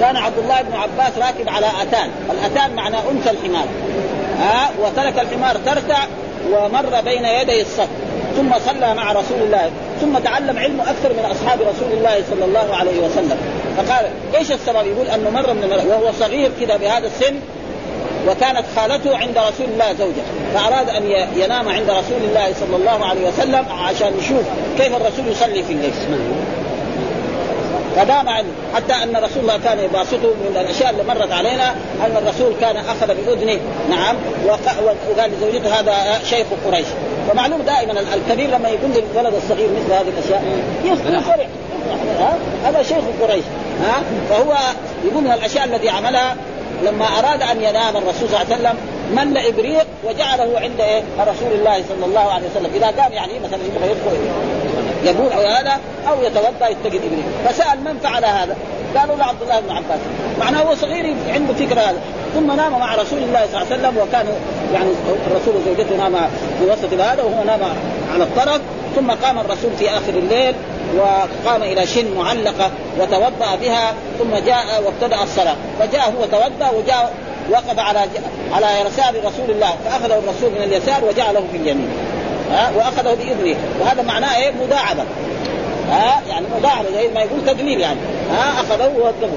كان عبد الله بن عباس راكب على أتان، الأتان معنى أنثى الحمار. ها؟ وترك الحمار ترتع ومر بين يدي الصف. ثم صلى مع رسول الله. ثم تعلم علمه أكثر من أصحاب رسول الله صلى الله عليه وسلم. فقال إيش السبب؟ يقول أنه مر من وهو صغير كذا بهذا السن وكانت خالته عند رسول الله زوجة فأراد أن ينام عند رسول الله صلى الله عليه وسلم عشان يشوف كيف الرسول يصلي في الليل. فدام عنه حتى أن رسول الله كان يباسطه من الأشياء اللي مرت علينا أن الرسول كان أخذ بأذنه. نعم. وقال لزوجته هذا شيخ قريش. ومعلوم دائما الكبير لما يقول للولد الصغير مثل هذه الأشياء يفرح هذا شيخ قريش. ها؟ فهو يقول من الأشياء التي عملها لما أراد أن ينام الرسول صلى الله عليه وسلم مل ابريق وجعله عند إيه؟ رسول الله صلى الله عليه وسلم، إذا قام يعني مثلا يبغى يدخل يقول هذا أو يتوضأ يتقد إبريق، فسأل من فعل هذا؟ قالوا له عبد الله بن عباس، معناه هو صغير عنده فكرة هذا، ثم نام مع رسول الله صلى الله عليه وسلم وكان يعني الرسول وزوجته نام في وسط هذا وهو نام على الطرف. ثم قام الرسول في آخر الليل وقام إلى شن معلقة وتوضأ بها ثم جاء وابتدأ الصلاة. فجاء هو توضأ وجاء وقف على على يسار رسول الله فأخذه الرسول من اليسار وجعله في اليمين. ها؟ وأخذه بإذنه. وهذا معناه إيه؟ مداعبة. ها؟ يعني مداعبة زي ما يقول تدليل يعني. ها؟ أخذه ووقفه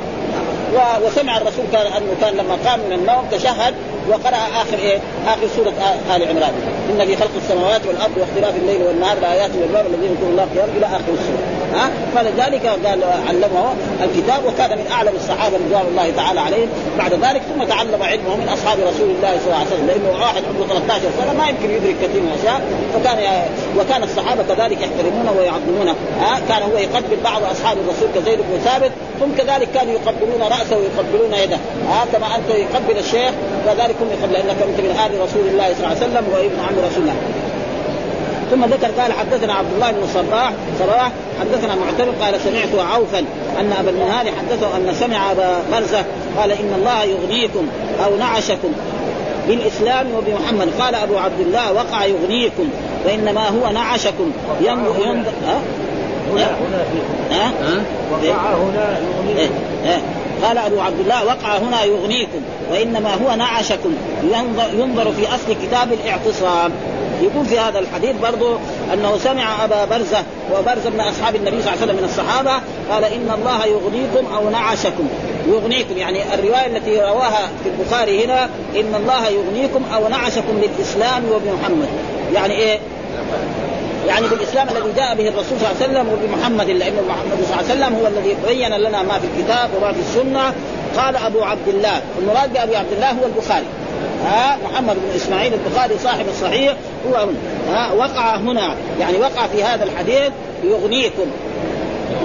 وسمع الرسول كان أنه كان لما قام من النوم تشهد وقرأ آخر إيه؟ آخر سورة آل عمران إن في خلق السماوات والأرض واختلاف الليل والنهار لآيات والباب الذين يذكرون الله قيام إلى آخر السورة ها؟ فلذلك قال علمه الكتاب وكان من أعلم الصحابة رضوان الله تعالى عليهم. بعد ذلك ثم تعلم علمه من أصحاب رسول الله صلى الله عليه وسلم لأنه واحد عمره 13 سنة ما يمكن يدرك كثير من الأشياء. فكان وكان الصحابة كذلك يحترمونه ويعظمونه ها؟ كان هو يقبل بعض أصحاب الرسول كزيد بن ثابت ثم كذلك كانوا يقبلون رأسه ويقبلون يده ها؟ كما أنت يقبل الشيخ كذلك هم يقبل لأنك أنت من آل رسول الله صلى الله عليه وسلم وإبن عم رسول الله. ثم ذكر قال حدثنا عبد الله بن صباح صباح حدثنا معتمد قال سمعت عوفا أن أبا المهال حدثه أن سمع أبا برزه قال إن الله يغنيكم أو نعشكم بالإسلام وبمحمد قال أبو عبد الله وقع يغنيكم وإنما هو نعشكم ينظر ينظر ها؟ هنا هنا ها؟ ها؟ وقع هنا يغنيكم إيه؟ إيه؟ قال أبو عبد الله وقع هنا يغنيكم وإنما هو نعشكم. ينظر, في أصل كتاب الاعتصام. يقول في هذا الحديث برضو أنه سمع أبا برزة وبرزة من أصحاب النبي صلى الله عليه وسلم من الصحابة قال إن الله يغنيكم أو نعشكم. يغنيكم يعني الرواية التي رواها في البخاري هنا إن الله يغنيكم أو نعشكم بالإسلام وبمحمد. يعني إيه؟ يعني بالإسلام الذي جاء به الرسول صلى الله عليه وسلم وبمحمد لأن محمد صلى الله عليه وسلم هو الذي بين لنا ما في الكتاب وما في السنة. قال أبو عبد الله. المراد بأبي عبد الله هو البخاري. ها محمد بن إسماعيل البخاري صاحب الصحيح. هو ها وقع هنا. يعني وقع في هذا الحديث يغنيكم.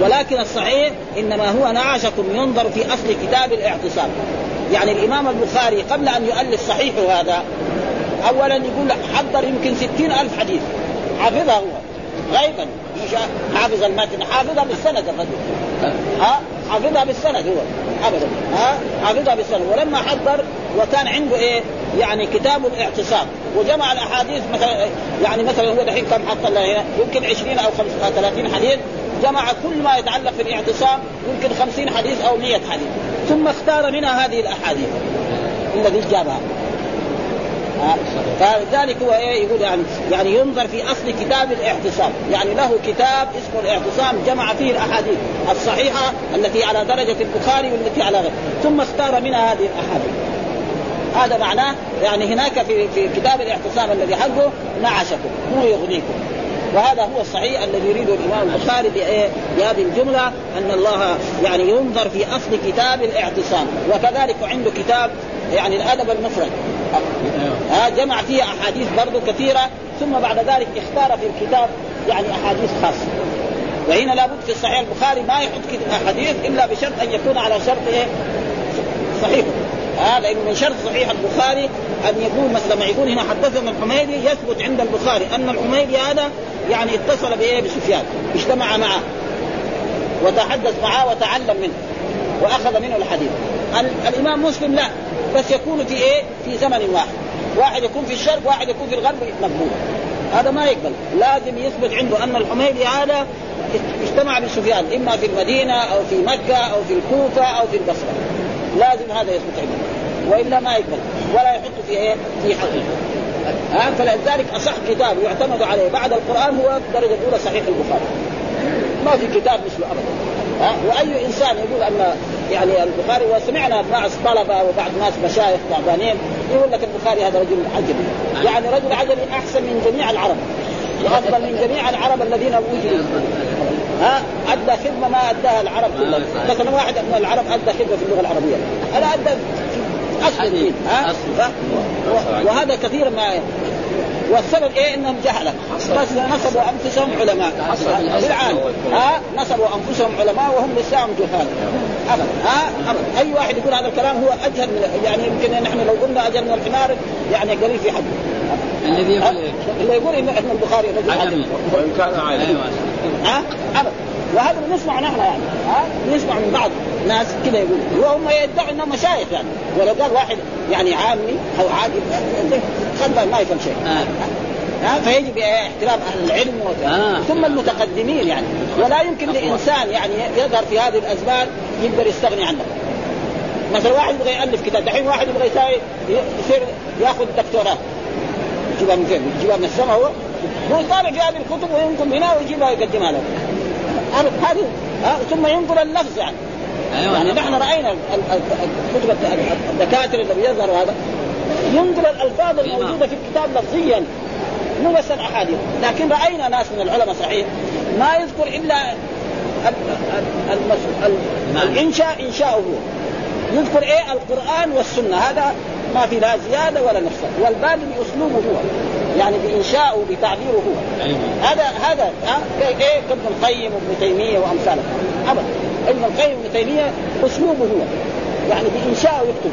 ولكن الصحيح إنما هو نعشكم ينظر في أصل كتاب الاعتصام. يعني الإمام البخاري قبل أن يؤلف صحيحه هذا اولا يقول حضر يمكن ستين ألف حديث. حافظها هو. غيبا. حافظ المتن حافظها بالسند الرجل ها؟ حافظها بالسند هو. ابدا. ها؟ حافظها بالسند. ولما حضر وكان عنده إيه؟ يعني كتاب الاعتصام. وجمع الأحاديث مثلا يعني مثلا هو دحين كم حط هنا؟ يمكن 20 أو 30 حديث. جمع كل ما يتعلق في الاعتصام يمكن 50 حديث أو 100 حديث. ثم اختار منها هذه الأحاديث. الذي جابها. فذلك هو إيه؟ يقول يعني يعني ينظر في أصل كتاب الاعتصام، يعني له كتاب اسمه الاعتصام جمع فيه الأحاديث الصحيحة التي على درجة البخاري والتي على غيره، ثم اختار منها هذه الأحاديث. هذا معناه يعني هناك في في كتاب الاعتصام الذي حقه نعشكم هو يغنيكم. وهذا هو الصحيح الذي يريده الإمام البخاري بهذه الجملة أن الله يعني ينظر في أصل كتاب الاعتصام. وكذلك عنده كتاب يعني الأدب المفرد. ها جمع فيها أحاديث برضه كثيرة ثم بعد ذلك اختار في الكتاب يعني أحاديث خاصة. وهنا لابد في صحيح البخاري ما يحط أحاديث إلا بشرط أن يكون على شرط إيه؟ صحيح. ها لأنه من شرط صحيح البخاري أن يكون مثلا ما يقول هنا حدثنا الحميدي يثبت عند البخاري أن الحميدي هذا يعني اتصل بإيه؟ بسفيان اجتمع معه. وتحدث معه وتعلم منه وأخذ منه الحديث. الإمام مسلم لا. بس يكون في إيه؟ في زمن واحد. واحد يكون في الشرق واحد يكون في الغرب مقبول هذا ما يقبل. لازم يثبت عنده أن الحميدي هذا اجتمع بسفيان إما في المدينة أو في مكة أو في الكوفة أو في البصرة. لازم هذا يثبت عنده. وإلا ما يقبل. ولا يحط في إيه؟ في حقه. ها؟ فلذلك أصح كتاب يعتمد عليه. بعد القرآن هو درجه الاولى صحيح البخاري. ما في كتاب مثله ابدا. ها؟ وأي إنسان يقول أن يعني البخاري وسمعنا بعض الطلبه وبعض ناس مشايخ تعبانين يقول لك البخاري هذا رجل عجبي يعني رجل عجبي أحسن من جميع العرب. وأفضل من جميع العرب الذين وجدوا ها؟ أدى خدمة ما أداها العرب كلها. مثلا واحد من العرب أدى خدمة في اللغة العربية. أنا أدى أصل الدين. ها؟ وهذا كثير ما والسبب إيه؟ إنهم جهلة. بس نصبوا أنفسهم علماء. بالعالم ها؟ نصبوا أنفسهم علماء وهم لساهم جهال. ابدا. ها؟ ابدا. أي واحد يقول هذا الكلام هو أجهل من يعني يمكن نحن لو قلنا أجهل من الحمار يعني قليل في حد. الذي يقول اللي يقول إن البخاري رجل عالم وإن كان عالم ها؟ ابدا. وهذا بنسمع نحن يعني ها؟ بنسمع من بعض ناس كذا يقول وهم يدعوا إنهم مشايخ يعني. ولو قال واحد يعني عامي أو عادي خلى ما يفهم شيء. آه. ها؟ فيجب احترام أهل العلم آه. ثم المتقدمين يعني. ولا يمكن لإنسان يعني يظهر في هذه الأزمان يقدر يستغني عنه. مثلا واحد يبغى يألف كتاب دحين واحد يبغى يصير يأخذ دكتوراه. يجيبها من فين؟ يجيبها من السماء هو. هو طالع في هذه الكتب وينقل منها ويجيبها ويقدمها له. هذه ثم ينقل اللفظ يعني. أيوة يعني نحن رأينا كتب الدكاترة اللي بيظهروا هذا. ينقل الألفاظ الموجودة في الكتاب لفظيا مو بس الأحاديث. لكن رأينا ناس من العلماء صحيح ما يذكر إلا الانشاء انشاؤه هو. يذكر إيه؟ القرآن والسنة. هذا ما في لا زيادة ولا نقصان. والباقي بأسلوبه هو. يعني بانشائه بتعبيره هو. هذا هذا إيه كابن القيم وابن تيمية وأمثاله. ابدا. ابن القيم وابن تيمية أسلوبه هو. يعني بانشائه يكتب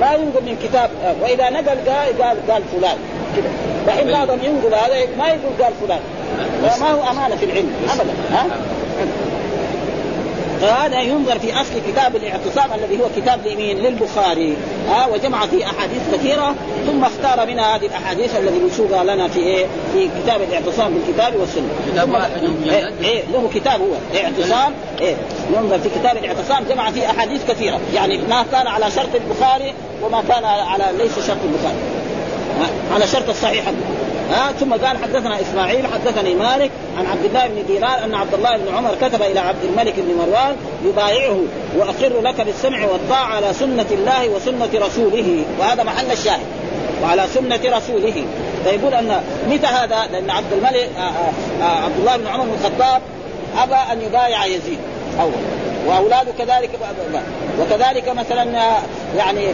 ما ينقل من كتاب وإذا نقل قال قال, قال فلان. كده. دحين بعضهم ينقل هذا ما يقول قال فلان. ما هو أمانة في العلم. ابدا. ها؟ فهذا ينظر في أصل كتاب الاعتصام الذي هو كتاب لمين؟ للبخاري ها آه وجمع فيه أحاديث كثيرة ثم اختار منها هذه الأحاديث الذي نشوفها لنا في إيه؟ في كتاب الاعتصام بالكتاب والسنة. كتاب واحد إيه, إيه له كتاب هو اعتصام إيه ينظر في كتاب الاعتصام جمع فيه أحاديث كثيرة يعني ما كان على شرط البخاري وما كان على ليس شرط البخاري. على شرط الصحيح ها؟ ثم قال حدثنا إسماعيل حدثني مالك عن عبد الله بن دينار أن عبد الله بن عمر كتب إلى عبد الملك بن مروان يبايعه وأقر لك بالسمع والطاعة على سنة الله وسنة رسوله. وهذا محل الشاهد. وعلى سنة رسوله. فيقول أن متى هذا؟ لأن عبد الملك آه، آه، آه، عبد الله بن عمر بن الخطاب أبى أن يبايع يزيد. أول. وأولاده كذلك وكذلك مثلا يعني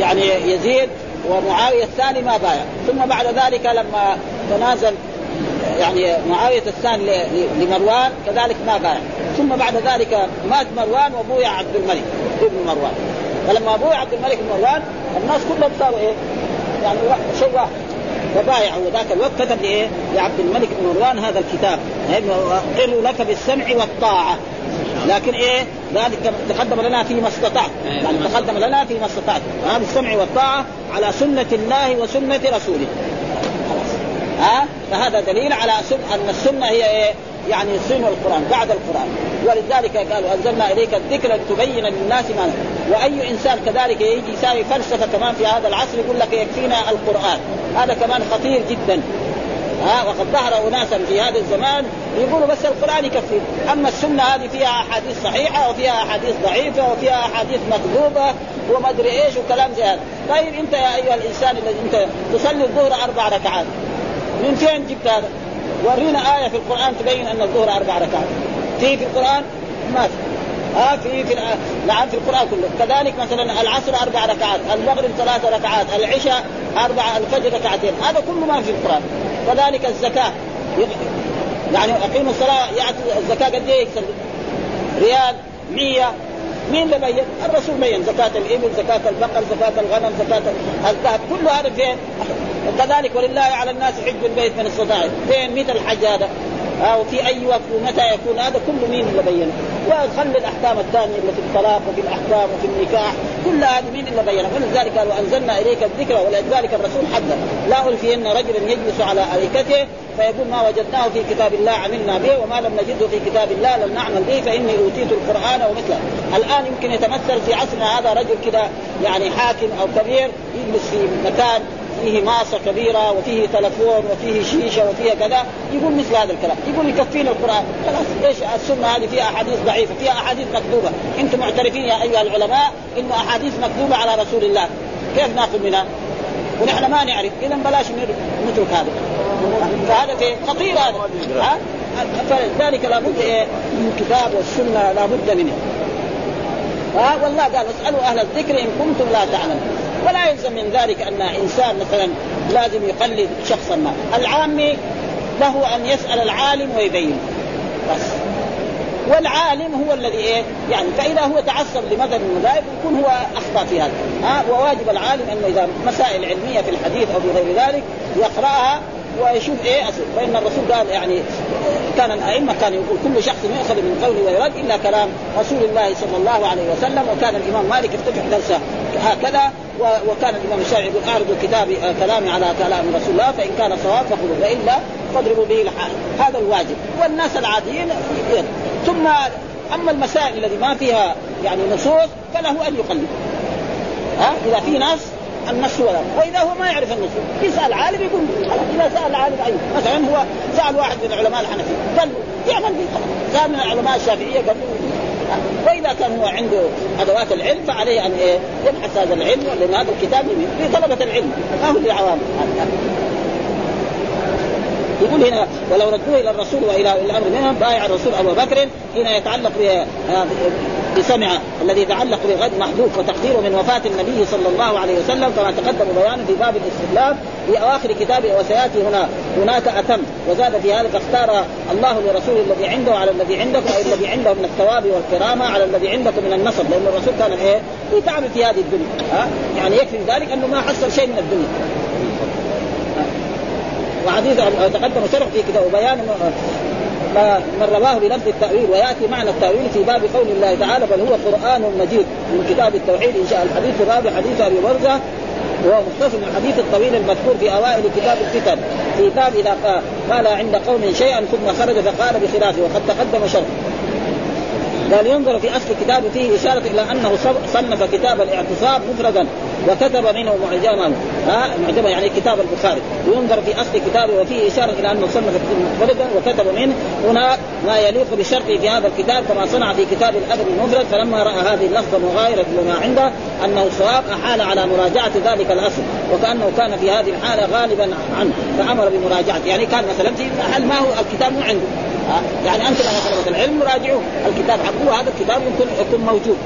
يعني يزيد ومعاوية الثاني ما بايع. ثم بعد ذلك لما تنازل يعني معاوية الثاني لمروان كذلك ما بايع. ثم بعد ذلك مات مروان وبويع عبد الملك ابن مروان. فلما بويع عبد الملك بن مروان الناس كلهم صاروا إيه؟ يعني شيء واحد. ذاك الوقت كتب لإيه؟ لعبد الملك بن مروان هذا الكتاب. اقر لك بالسمع والطاعة. لكن إيه؟ ذلك تقدم لنا فيما استطعت. يعني تقدم لنا فيما استطعت. ها بالسمع والطاعة على سنة الله وسنة رسوله. ها؟ فهذا دليل على أن السنة هي إيه؟ يعني سن القرآن بعد القرآن. ولذلك قالوا أنزلنا إليك الذكر لتبين للناس ما وأي إنسان كذلك يجي يساوي فلسفة كمان في هذا العصر يقول لك يكفينا القرآن. هذا كمان خطير جدا. ها وقد ظهر اناسا في هذا الزمان يقولوا بس القرآن يكفي أما السنة هذه فيها أحاديث صحيحة وفيها أحاديث ضعيفة وفيها أحاديث مكذوبة وما ادري إيش وكلام زي هذا طيب أنت يا أيها الإنسان الذي أنت تصلي الظهر أربع ركعات من فين جبت هذا؟ ورينا آية في القرآن تبين أن الظهر أربع ركعات. في في القرآن؟ ما في. ها في في نعم في القرآن كله كذلك مثلا العصر أربع ركعات المغرب ثلاث ركعات العشاء أربع الفجر ركعتين هذا كله ما في القرآن كذلك الزكاة يعني أقيموا الصلاة يعطي الزكاة قد إيه؟ ريال 100 مين اللي بين؟ الرسول بين زكاة الإبل، زكاة البقر، زكاة الغنم، زكاة الذهب، كل هذا فين؟ وكذلك ولله على الناس حج البيت من استطاع، فين؟ متى الحج هذا؟ أو في أي وقت ومتى يكون هذا كله مين اللي بينه؟ وخلي الأحكام الثانية اللي في الطلاق وفي الأحكام وفي النكاح كل هذه مين اللي بينها؟ ولذلك قالوا أنزلنا إليك الذكر ولذلك الرسول حذر لا ألفين رجلا يجلس على أريكته فيقول ما وجدناه في كتاب الله عملنا به وما لم نجده في كتاب الله لم نعمل به فإني أوتيت القرآن ومثله الآن يمكن يتمثل في عصرنا هذا رجل كذا يعني حاكم أو كبير يجلس في مكان فيه ماسة كبيرة وفيه تلفون وفيه شيشة وفيه كذا. يقول مثل هذا الكلام. يقول يكفينا القرآن. خلاص إيش السنة هذه؟ فيها أحاديث ضعيفة فيها أحاديث مكذوبة. أنتم معترفين يا أيها العلماء إنه أحاديث مكذوبة على رسول الله. كيف نأخذ منها؟ ونحن ما نعرف. إذا بلاش نترك هذا. فهذا في خطير هذا. ها؟ فلذلك لابد إيه؟ من الكتاب والسنة لابد منه. والله قال اسألوا أهل الذكر إن كنتم لا تعلمون. ولا يلزم من ذلك أن إنسان مثلا لازم يقلد شخصا ما. العامي له أن يسأل العالم ويبين. بس. والعالم هو الذي إيه؟ يعني فإذا هو تعصب لمذهب المذاهب يكون هو أخطأ في هذا. ها؟ وواجب العالم أنه إذا مسائل علمية في الحديث أو في غير ذلك يقرأها ويشوف إيه أصل فإن الرسول قال يعني كان الأئمة كان يقول كل شخص يؤخذ من قوله ويرد إلا كلام رسول الله صلى الله عليه وسلم وكان الإمام مالك يفتتح درسه هكذا وكان الإمام الشافعي يقول أعرضوا كتابي آه، كلامي على كلام رسول الله فإن كان صواب فخذوه والا فاضربوا به الحال هذا الواجب. والناس العاديين ثم أما المسائل التي ما فيها يعني نصوص فله أن يقلد. ها؟ إذا في ناس النص ولا. وإذا هو ما يعرف النص يسال عالم يقول إذا سأل عالم أي. مثلا هو سأل واحد من العلماء الحنفية قال له يعمل به سال من العلماء الشافعية قال له وإذا كان هو عنده أدوات العلم فعليه أن إيه يبحث هذا العلم لأن هذا الكتاب لطلبه العلم. ما هو للعوام يقول هنا ولو ردوه إلى الرسول وإلى الأمر منهم بايع الرسول أبو بكر هنا يتعلق بسمع الذي يتعلق بغد محذوف وتقديره من وفاة النبي صلى الله عليه وسلم كما تقدم بيانه في باب الاستدلال في أواخر كتابه وسيأتي هنا. هناك أتم وزاد في هذا فاختار الله لرسول الذي عنده على الذي عندكم أي الذي عنده من الثواب والكرامة على الذي عندكم من النصر لأن الرسول كان إيه؟ يتعب في هذه الدنيا ها؟ يعني يكفي ذلك أنه ما حصل شيء من الدنيا. وحديث تقدم شرح في كتاب وبيان من رواه بلفظ التأويل ويأتي معنى التأويل في باب قول الله تعالى بل هو قرآن مجيد من كتاب التوحيد إن شاء الحديث باب حديث أبي برزة وهو مختصر الحديث الطويل المذكور في أوائل كتاب الفتن في باب إذا قال عند قوم شيئا ثم خرج فقال بخلافه وقد تقدم شرح. قال ينظر في أصل كتاب فيه إشارة إلى أنه صنف كتاب الاعتصام مفردا وكتب منه معجما. ها معجما يعني كتاب البخاري. وينظر في أصل كتابه وفيه إشارة إلى أنه صنف مفردا وكتب منه. هنا ما يليق بشرطه في هذا الكتاب كما صنع في كتاب الأدب المفرد. فلما رأى هذه اللفظة مغايرة لما عنده أنه صواب أحال على مراجعة ذلك الأصل وكأنه كان في هذه الحالة غالبا عنه فأمر بمراجعته يعني كان مثلا في محل ما هو الكتاب مو عنده. يعني أنتم على طلبة العلم راجعوه. الكتاب حقه هذا الكتاب يكون يكون موجود.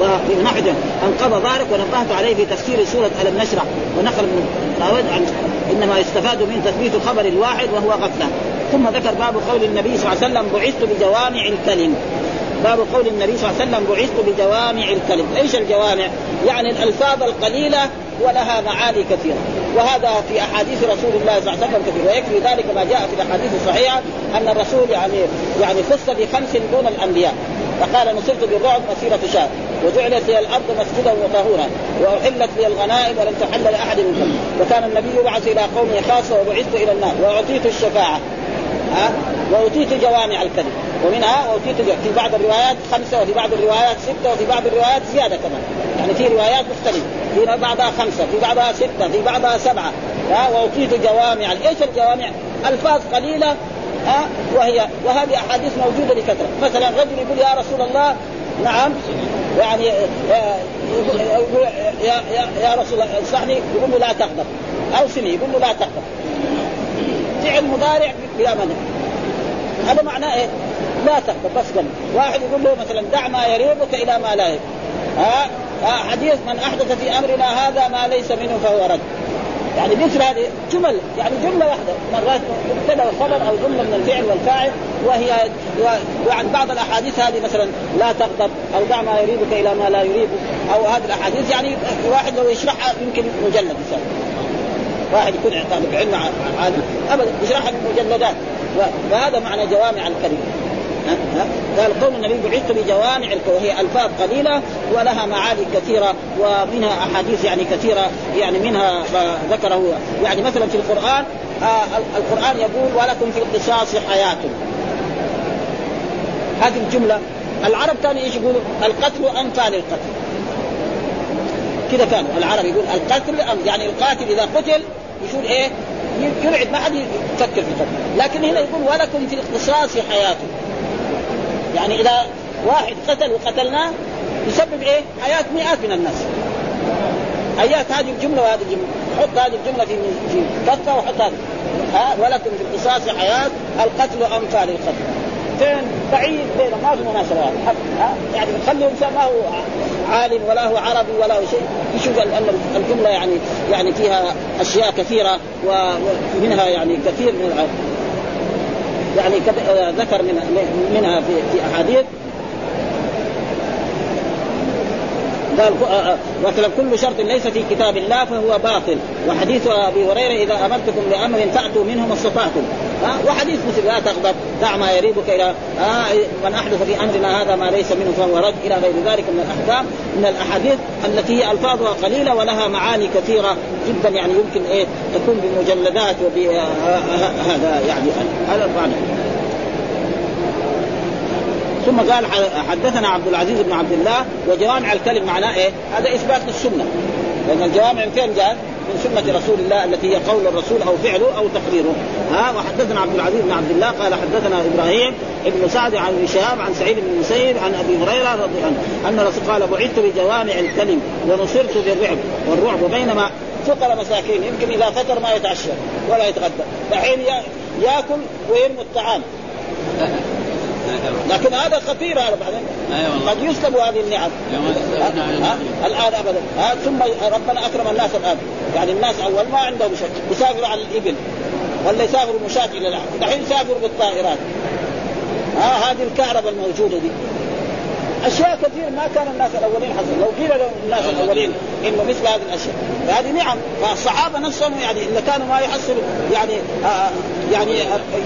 وفي المحجة انقضى ذلك ونبهت عليه في تفسير سورة ألم نشرح ونقل من داود عن إنما يستفاد من تثبيت خبر الواحد وهو غفلة ثم ذكر باب قول النبي صلى الله عليه وسلم بعثت بجوامع الكلم. باب قول النبي صلى الله عليه وسلم بعثت بجوامع الكلم. إيش الجوامع؟ يعني الألفاظ القليلة ولها معاني كثيرة. وهذا في أحاديث رسول الله صلى الله عليه وسلم كثير ويكفي ذلك ما جاء في الأحاديث الصحيحة أن الرسول يعني يعني خص بخمس دون الأنبياء. فقال نصرت بالرعب مسيرة شهر وجعلت لي الأرض مسجدا وطهورا وأحلت لي الغنائم ولم تحل لأحد منكم وكان النبي يبعث إلى قومه خاصة وبعثت إلى الناس وأعطيت الشفاعة. ها؟ وأوتيت جوامع الكلم ومنها أوتيت في بعض الروايات خمسة وفي بعض الروايات ستة وفي بعض الروايات زيادة كمان. يعني في روايات مختلفة. في بعضها خمسة في بعضها ستة في بعضها سبعة. ها؟ وأوتيت جوامع. إيش الجوامع؟ ألفاظ قليلة ها؟ وهي وهذه أحاديث موجودة بكثره مثلا رجل يقول يا رسول الله نعم. يعني يقول يا يا, يا رسول الله انصحني يقول له لا تغضب أوصني. يقول له لا تغضب فعل مضارع بلا منع هذا معناه إيه؟ لا تغضب بس قل. واحد يقول له مثلا دع ما يريبك إلى ما لا يريبك ها؟ آه حديث من أحدث في أمرنا هذا ما ليس منه فهو رد. يعني مثل هذه جمل يعني جملة واحدة. مرات مبتدأ وخبر أو جمله من الفعل والفاعل وهي وعن بعض الأحاديث هذه مثلا لا تغضب أو دع ما يريبك إلى ما لا يريبك أو هذه الأحاديث. يعني واحد لو يشرحها يمكن مجلد مثلا واحد يكون طالب علم عالم ابدا يشرحها مجلدات وهذا معنى جوامع الكلمة قال قول النبي بعثت بجوامع وهي ألفاظ قليلة ولها معاني كثيرة ومنها أحاديث يعني كثيرة يعني منها ذكره. يعني مثلا في القرآن آه القرآن يقول ولكم في القصاص حياة. هذه الجملة. العرب كانوا إيش يقولوا؟ القتل أنفى للقتل. كذا كانوا العرب يقول القتل يعني القاتل إذا قتل يقول إيه؟ يبعد ما حد يفكر في القتل لكن هنا يقول ولكم في القصاص حياة يعني إذا واحد قتل وقتلناه يسبب إيه؟ حياة مئات من الناس. ايات هذه الجملة وهذه الجملة، حط هذه الجملة في في كفة وحط هذه. ها ولكم في القصاص حياة القتل أمثال القتل. فين بعيد بينهم ما في مناسبة. يعني خلي الانسان ما هو عالم ولا هو عربي ولا هو شيء. يشوف ان الجملة يعني يعني فيها أشياء كثيرة ومنها يعني كثير من يعني آه، ذكر من منها في أحاديث. قال مثلا كل شرط ليس في كتاب الله فهو باطل. وحديث أبي هريرة إذا أمرتكم بأمر فأتوا منه ما استطعتم وحديث مثل لا تغضب دع ما يريبك إلى من أحدث في أمرنا هذا ما ليس منه فهو رد إلى غير ذلك من الأحكام. من الأحاديث التي هي ألفاظها قليلة ولها معاني كثيرة جدا يعني يمكن إيه؟ تكون بمجلدات وبهذا يعني هذا المعنى ثم قال حدثنا عبد العزيز بن عبد الله وجوامع الكلم معناه إيه؟ هذا إثبات للسنة. لأن الجوامع فين جاء؟ من سنة رسول الله التي هي قول الرسول أو فعله أو تقريره. ها؟ وحدثنا عبد العزيز بن عبد الله قال حدثنا إبراهيم ابن سعد عن ابن شهاب عن سعيد بن المسيب عن أبي هريرة رضي الله عنه أن الرسول قال بعثت بجوامع الكلم ونصرت بالرعب والرعب بينما فقراء مساكين. يمكن إذا فطر ما يتعشى ولا يتغدى. دحين ياكل ويرمي الطعام. لكن هذا خطير هذا بعدين. قد يسلب هذه النعم. الآن ابدا. ثم ربنا أكرم الناس الآن. يعني الناس أول ما عندهم شيء. يسافروا على الإبل. ولا يسافروا مشاة إلى العالم دحين يسافروا بالطائرات. ها؟ هذه الكهرباء الموجودة دي. أشياء كثير ما كان الناس الأولين حصل لو قيل لهم الناس الأولين إنه مثل هذه الأشياء. فهذه نعم. فالصحابة نفسهم يعني إذا كانوا ما يحصلوا يعني آه يعني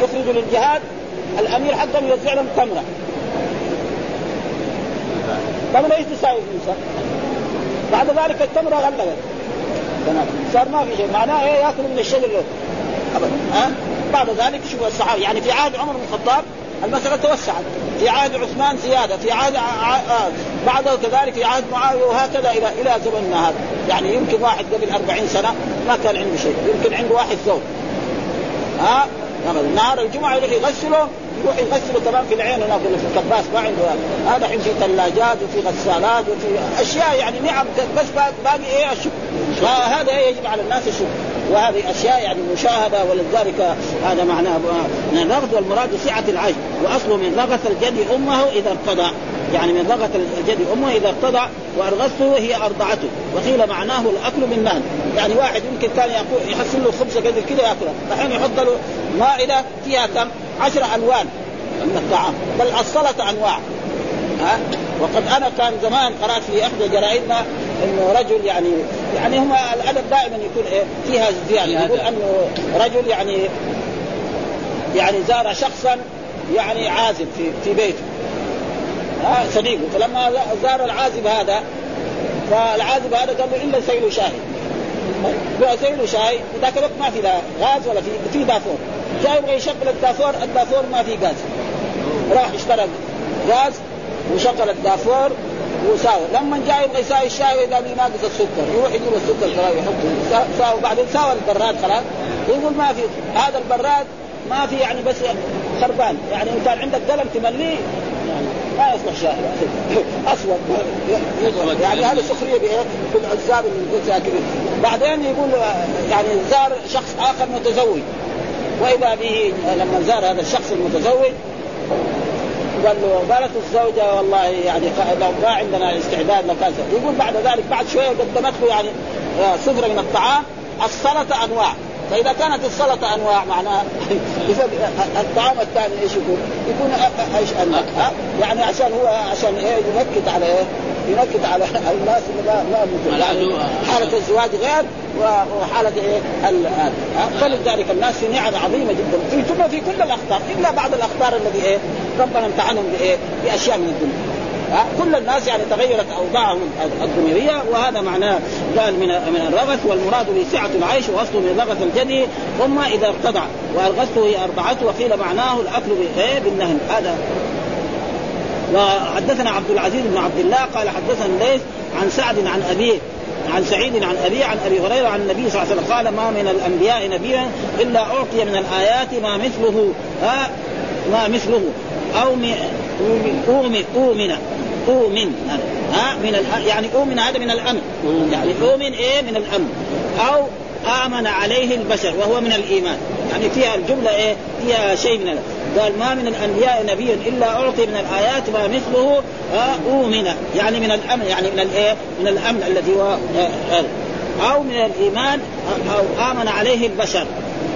يخرجوا للجهاد الأمير حقهم يوزع لهم تمره تمره إيش تساوي فلوسها؟ بعد ذلك التمره غلبت صار ما في شيء. معناه إيه ياكل من الشجر ابدا. ها؟ بعد ذلك شوف الصحابة. يعني في عهد عمر بن الخطاب المسألة توسعت. في عهد عثمان زيادة. في عهد آه. بعده كذلك في عهد معاوية وهكذا إلى إلى زمننا هذا. يعني يمكن واحد قبل أربعين سنة ما كان عنده شيء. يمكن عنده واحد ثوب ها؟ نهار الجمعة يروح يغسله يروح يغسله كمان في العين هناك في الكباس ما عنده هذا. الحين في ثلاجات وفي غسالات وفي أشياء يعني نعم بس باقي إيه؟ الشكر. فهذا إيه يجب على الناس الشكر. وهذه أشياء يعني مشاهدة ولذلك هذا معناه. من الرغد والمراد سعة العجل وأصله من رغث الجد أمه إذا ارتضع يعني من رغث الجد أمه إذا ارتضع وأرغثته هي أرضعته. وقيل معناه الأكل من نهن يعني واحد يمكن كان يحصل له خبزه قدر كذا ياكلها الحين يحط له مائده فيها كم؟ عشر ألوان من الطعام. بل السلطه أنواع. ها؟ وقد أنا كان زمان قرأت في إحدى جرائدنا إنه رجل يعني يعني هم الأدب دائما يكون إيه؟ فيها زياده يقول أنه رجل يعني يعني زار شخصا يعني عازب في في بيته. ها صديقه فلما زار العازب هذا فالعازب هذا قال له إلا سيل شاهي. سيل شاي ذاك الوقت ما في لا غاز ولا في في دافور جاي يبغى يشغل الدافور الدافور ما في غاز. راح اشترى غاز وشغل الدافور وساوي لما جاي يبغى يساوي الشاي اذا ناقص السكر. يروح يجيب السكر خلاص يحطه. ساوي بعدين ساوى البراد خلاص. يقول ما في. هذا البراد ما في يعني بس خربان. يعني ان كان عندك قلم تمليه ما يصلح شاي أسود. يعني هذا سخريه بايه؟ بالعزاب اللي بعدين يقول يعني زار شخص آخر متزوج. وإذا به لما زار هذا الشخص المتزوج قال له قالت الزوجة والله يعني لو ما عندنا استعداد لكذا. يقول بعد ذلك بعد شوية قدمت له يعني آه، سفرة من الطعام السلطه أنواع. فإذا كانت السلطة أنواع معناها [laughs] إذا الطعام الثاني إيش يكون؟ يكون إيش أنواع يعني عشان هو عشان إيه ينكت على إيه؟ ينكت على [laughs] الناس اللي ما ما يعني حالة الزواج غير وحالة إيه؟ فلذلك الناس في نعم عظيمة جدا ثم في كل الاخطار إلا بعض الاخطار الذي إيه؟ ربنا امتحنهم بإيه؟ بأشياء من الدنيا كل الناس يعني تغيرت أوضاعهم الدنيوية وهذا معناه قال من من الرغث والمراد به سعه العيش واصله من رغث الجدي. ثم إذا ارتضع وارغثته هي اربعته وقيل معناه الأكل بالنهن هذا. وحدثنا عبد العزيز بن عبد الله قال حدثنا الليث عن سعد عن أبيه عن سعيد عن ابي عن أبي هريرة عن النبي صلى الله عليه وسلم قال ما من الأنبياء نبيا إلا أعطي من الآيات ما مثله ما مثله. أو أؤمن أؤمن أؤمن ها من يعني أؤمن هذا من الأمن يعني أؤمن إيه؟ من الأمن أو آمن عليه البشر وهو من الإيمان. يعني فيها الجملة إيه؟ فيها شيء من قال ما من الأنبياء نبي إلا أعطي من الآيات ما مثله أؤمن. يعني من الأمن يعني من الإيه؟ من الأمن الذي هو أو من الإيمان أو آمن عليه البشر.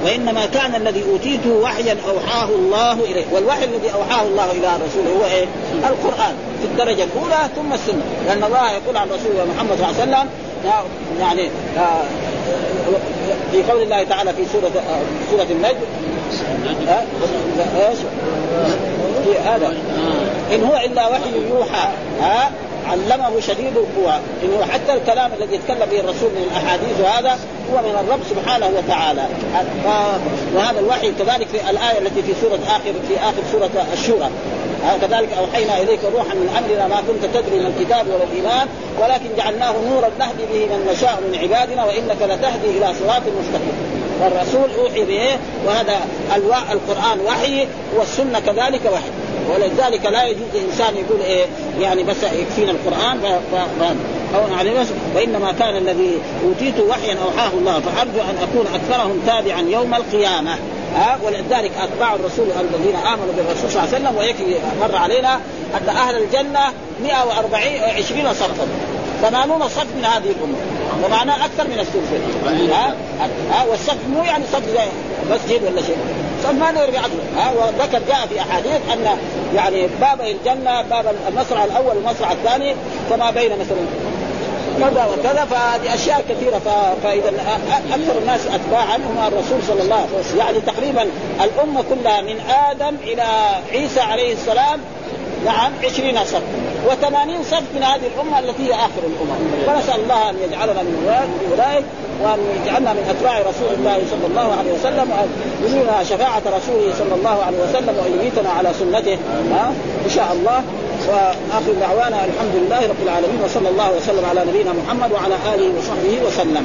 وإنما كان الذي أوتيته وحيا أوحاه الله إليه. والوحي الذي أوحاه الله إلى رسوله هو إيه؟ القرآن في الدرجة الأولى ثم السنة. لأن الله يقول عن رسوله محمد صلى الله عليه وسلم يعني في قول الله تعالى في سورة آه، سورة النجم. إيش؟ هذا. إن هو إلا وحي يوحى. ها؟ علمه شديد القوى إنه حتى الكلام الذي يتكلم به الرسول من الأحاديث وهذا هو من الرب سبحانه وتعالى. وهذا الوحي كذلك في الآية التي في سورة آخر في آخر سورة الشورى. كذلك أوحينا إليك روحا من أمرنا ما كنت تدري من الكتاب ولا الإيمان ولكن جعلناه نورا نهدي به من نشاء من عبادنا وإنك لتهدي إلى صراط مستقيم. والرسول أوحي به وهذا القرآن وحي والسنة كذلك وحي. ولذلك لا يجوز لانسان يقول إيه يعني بس يكفينا القرآن أو عليه وإنما كان الذي أوتيت وحيا أوحاه الله فأرجو أن أكون أكثرهم تابعا يوم القيامة. ها ولذلك أتباع الرسول الذين آمنوا بالرسول صلى الله عليه وسلم ويكفي مر علينا أن أهل الجنة 140 20 صفا 80 صف من هذه الأمة. ومعناه أكثر من الثلثين ها ها والصف مو يعني صف زي مسجد ولا شيء. ما نقدر بعقله ها وذكر جاء في أحاديث أن يعني باب الجنة باب المصرع الأول والمصرع الثاني فما بين مثلا. كذا وكذا فهذه أشياء كثيرة. فإذا أكثر الناس اتباعا هم الرسول صلى الله عليه وسلم. يعني تقريبا الأمة كلها من آدم إلى عيسى عليه السلام نعم عشرين صف. وثمانين صف من هذه الأمة التي هي آخر الأمم فنسأل الله أن يجعلنا من أولئك وأن يجعلنا من أتباع رسول الله صلى الله عليه وسلم وأن يرينا شفاعة رسوله صلى الله عليه وسلم وأن يميتنا على سنته. ها؟ إن شاء الله. وآخر دعوانا الحمد لله رب العالمين وصلى الله وسلم على نبينا محمد وعلى آله وصحبه وسلم.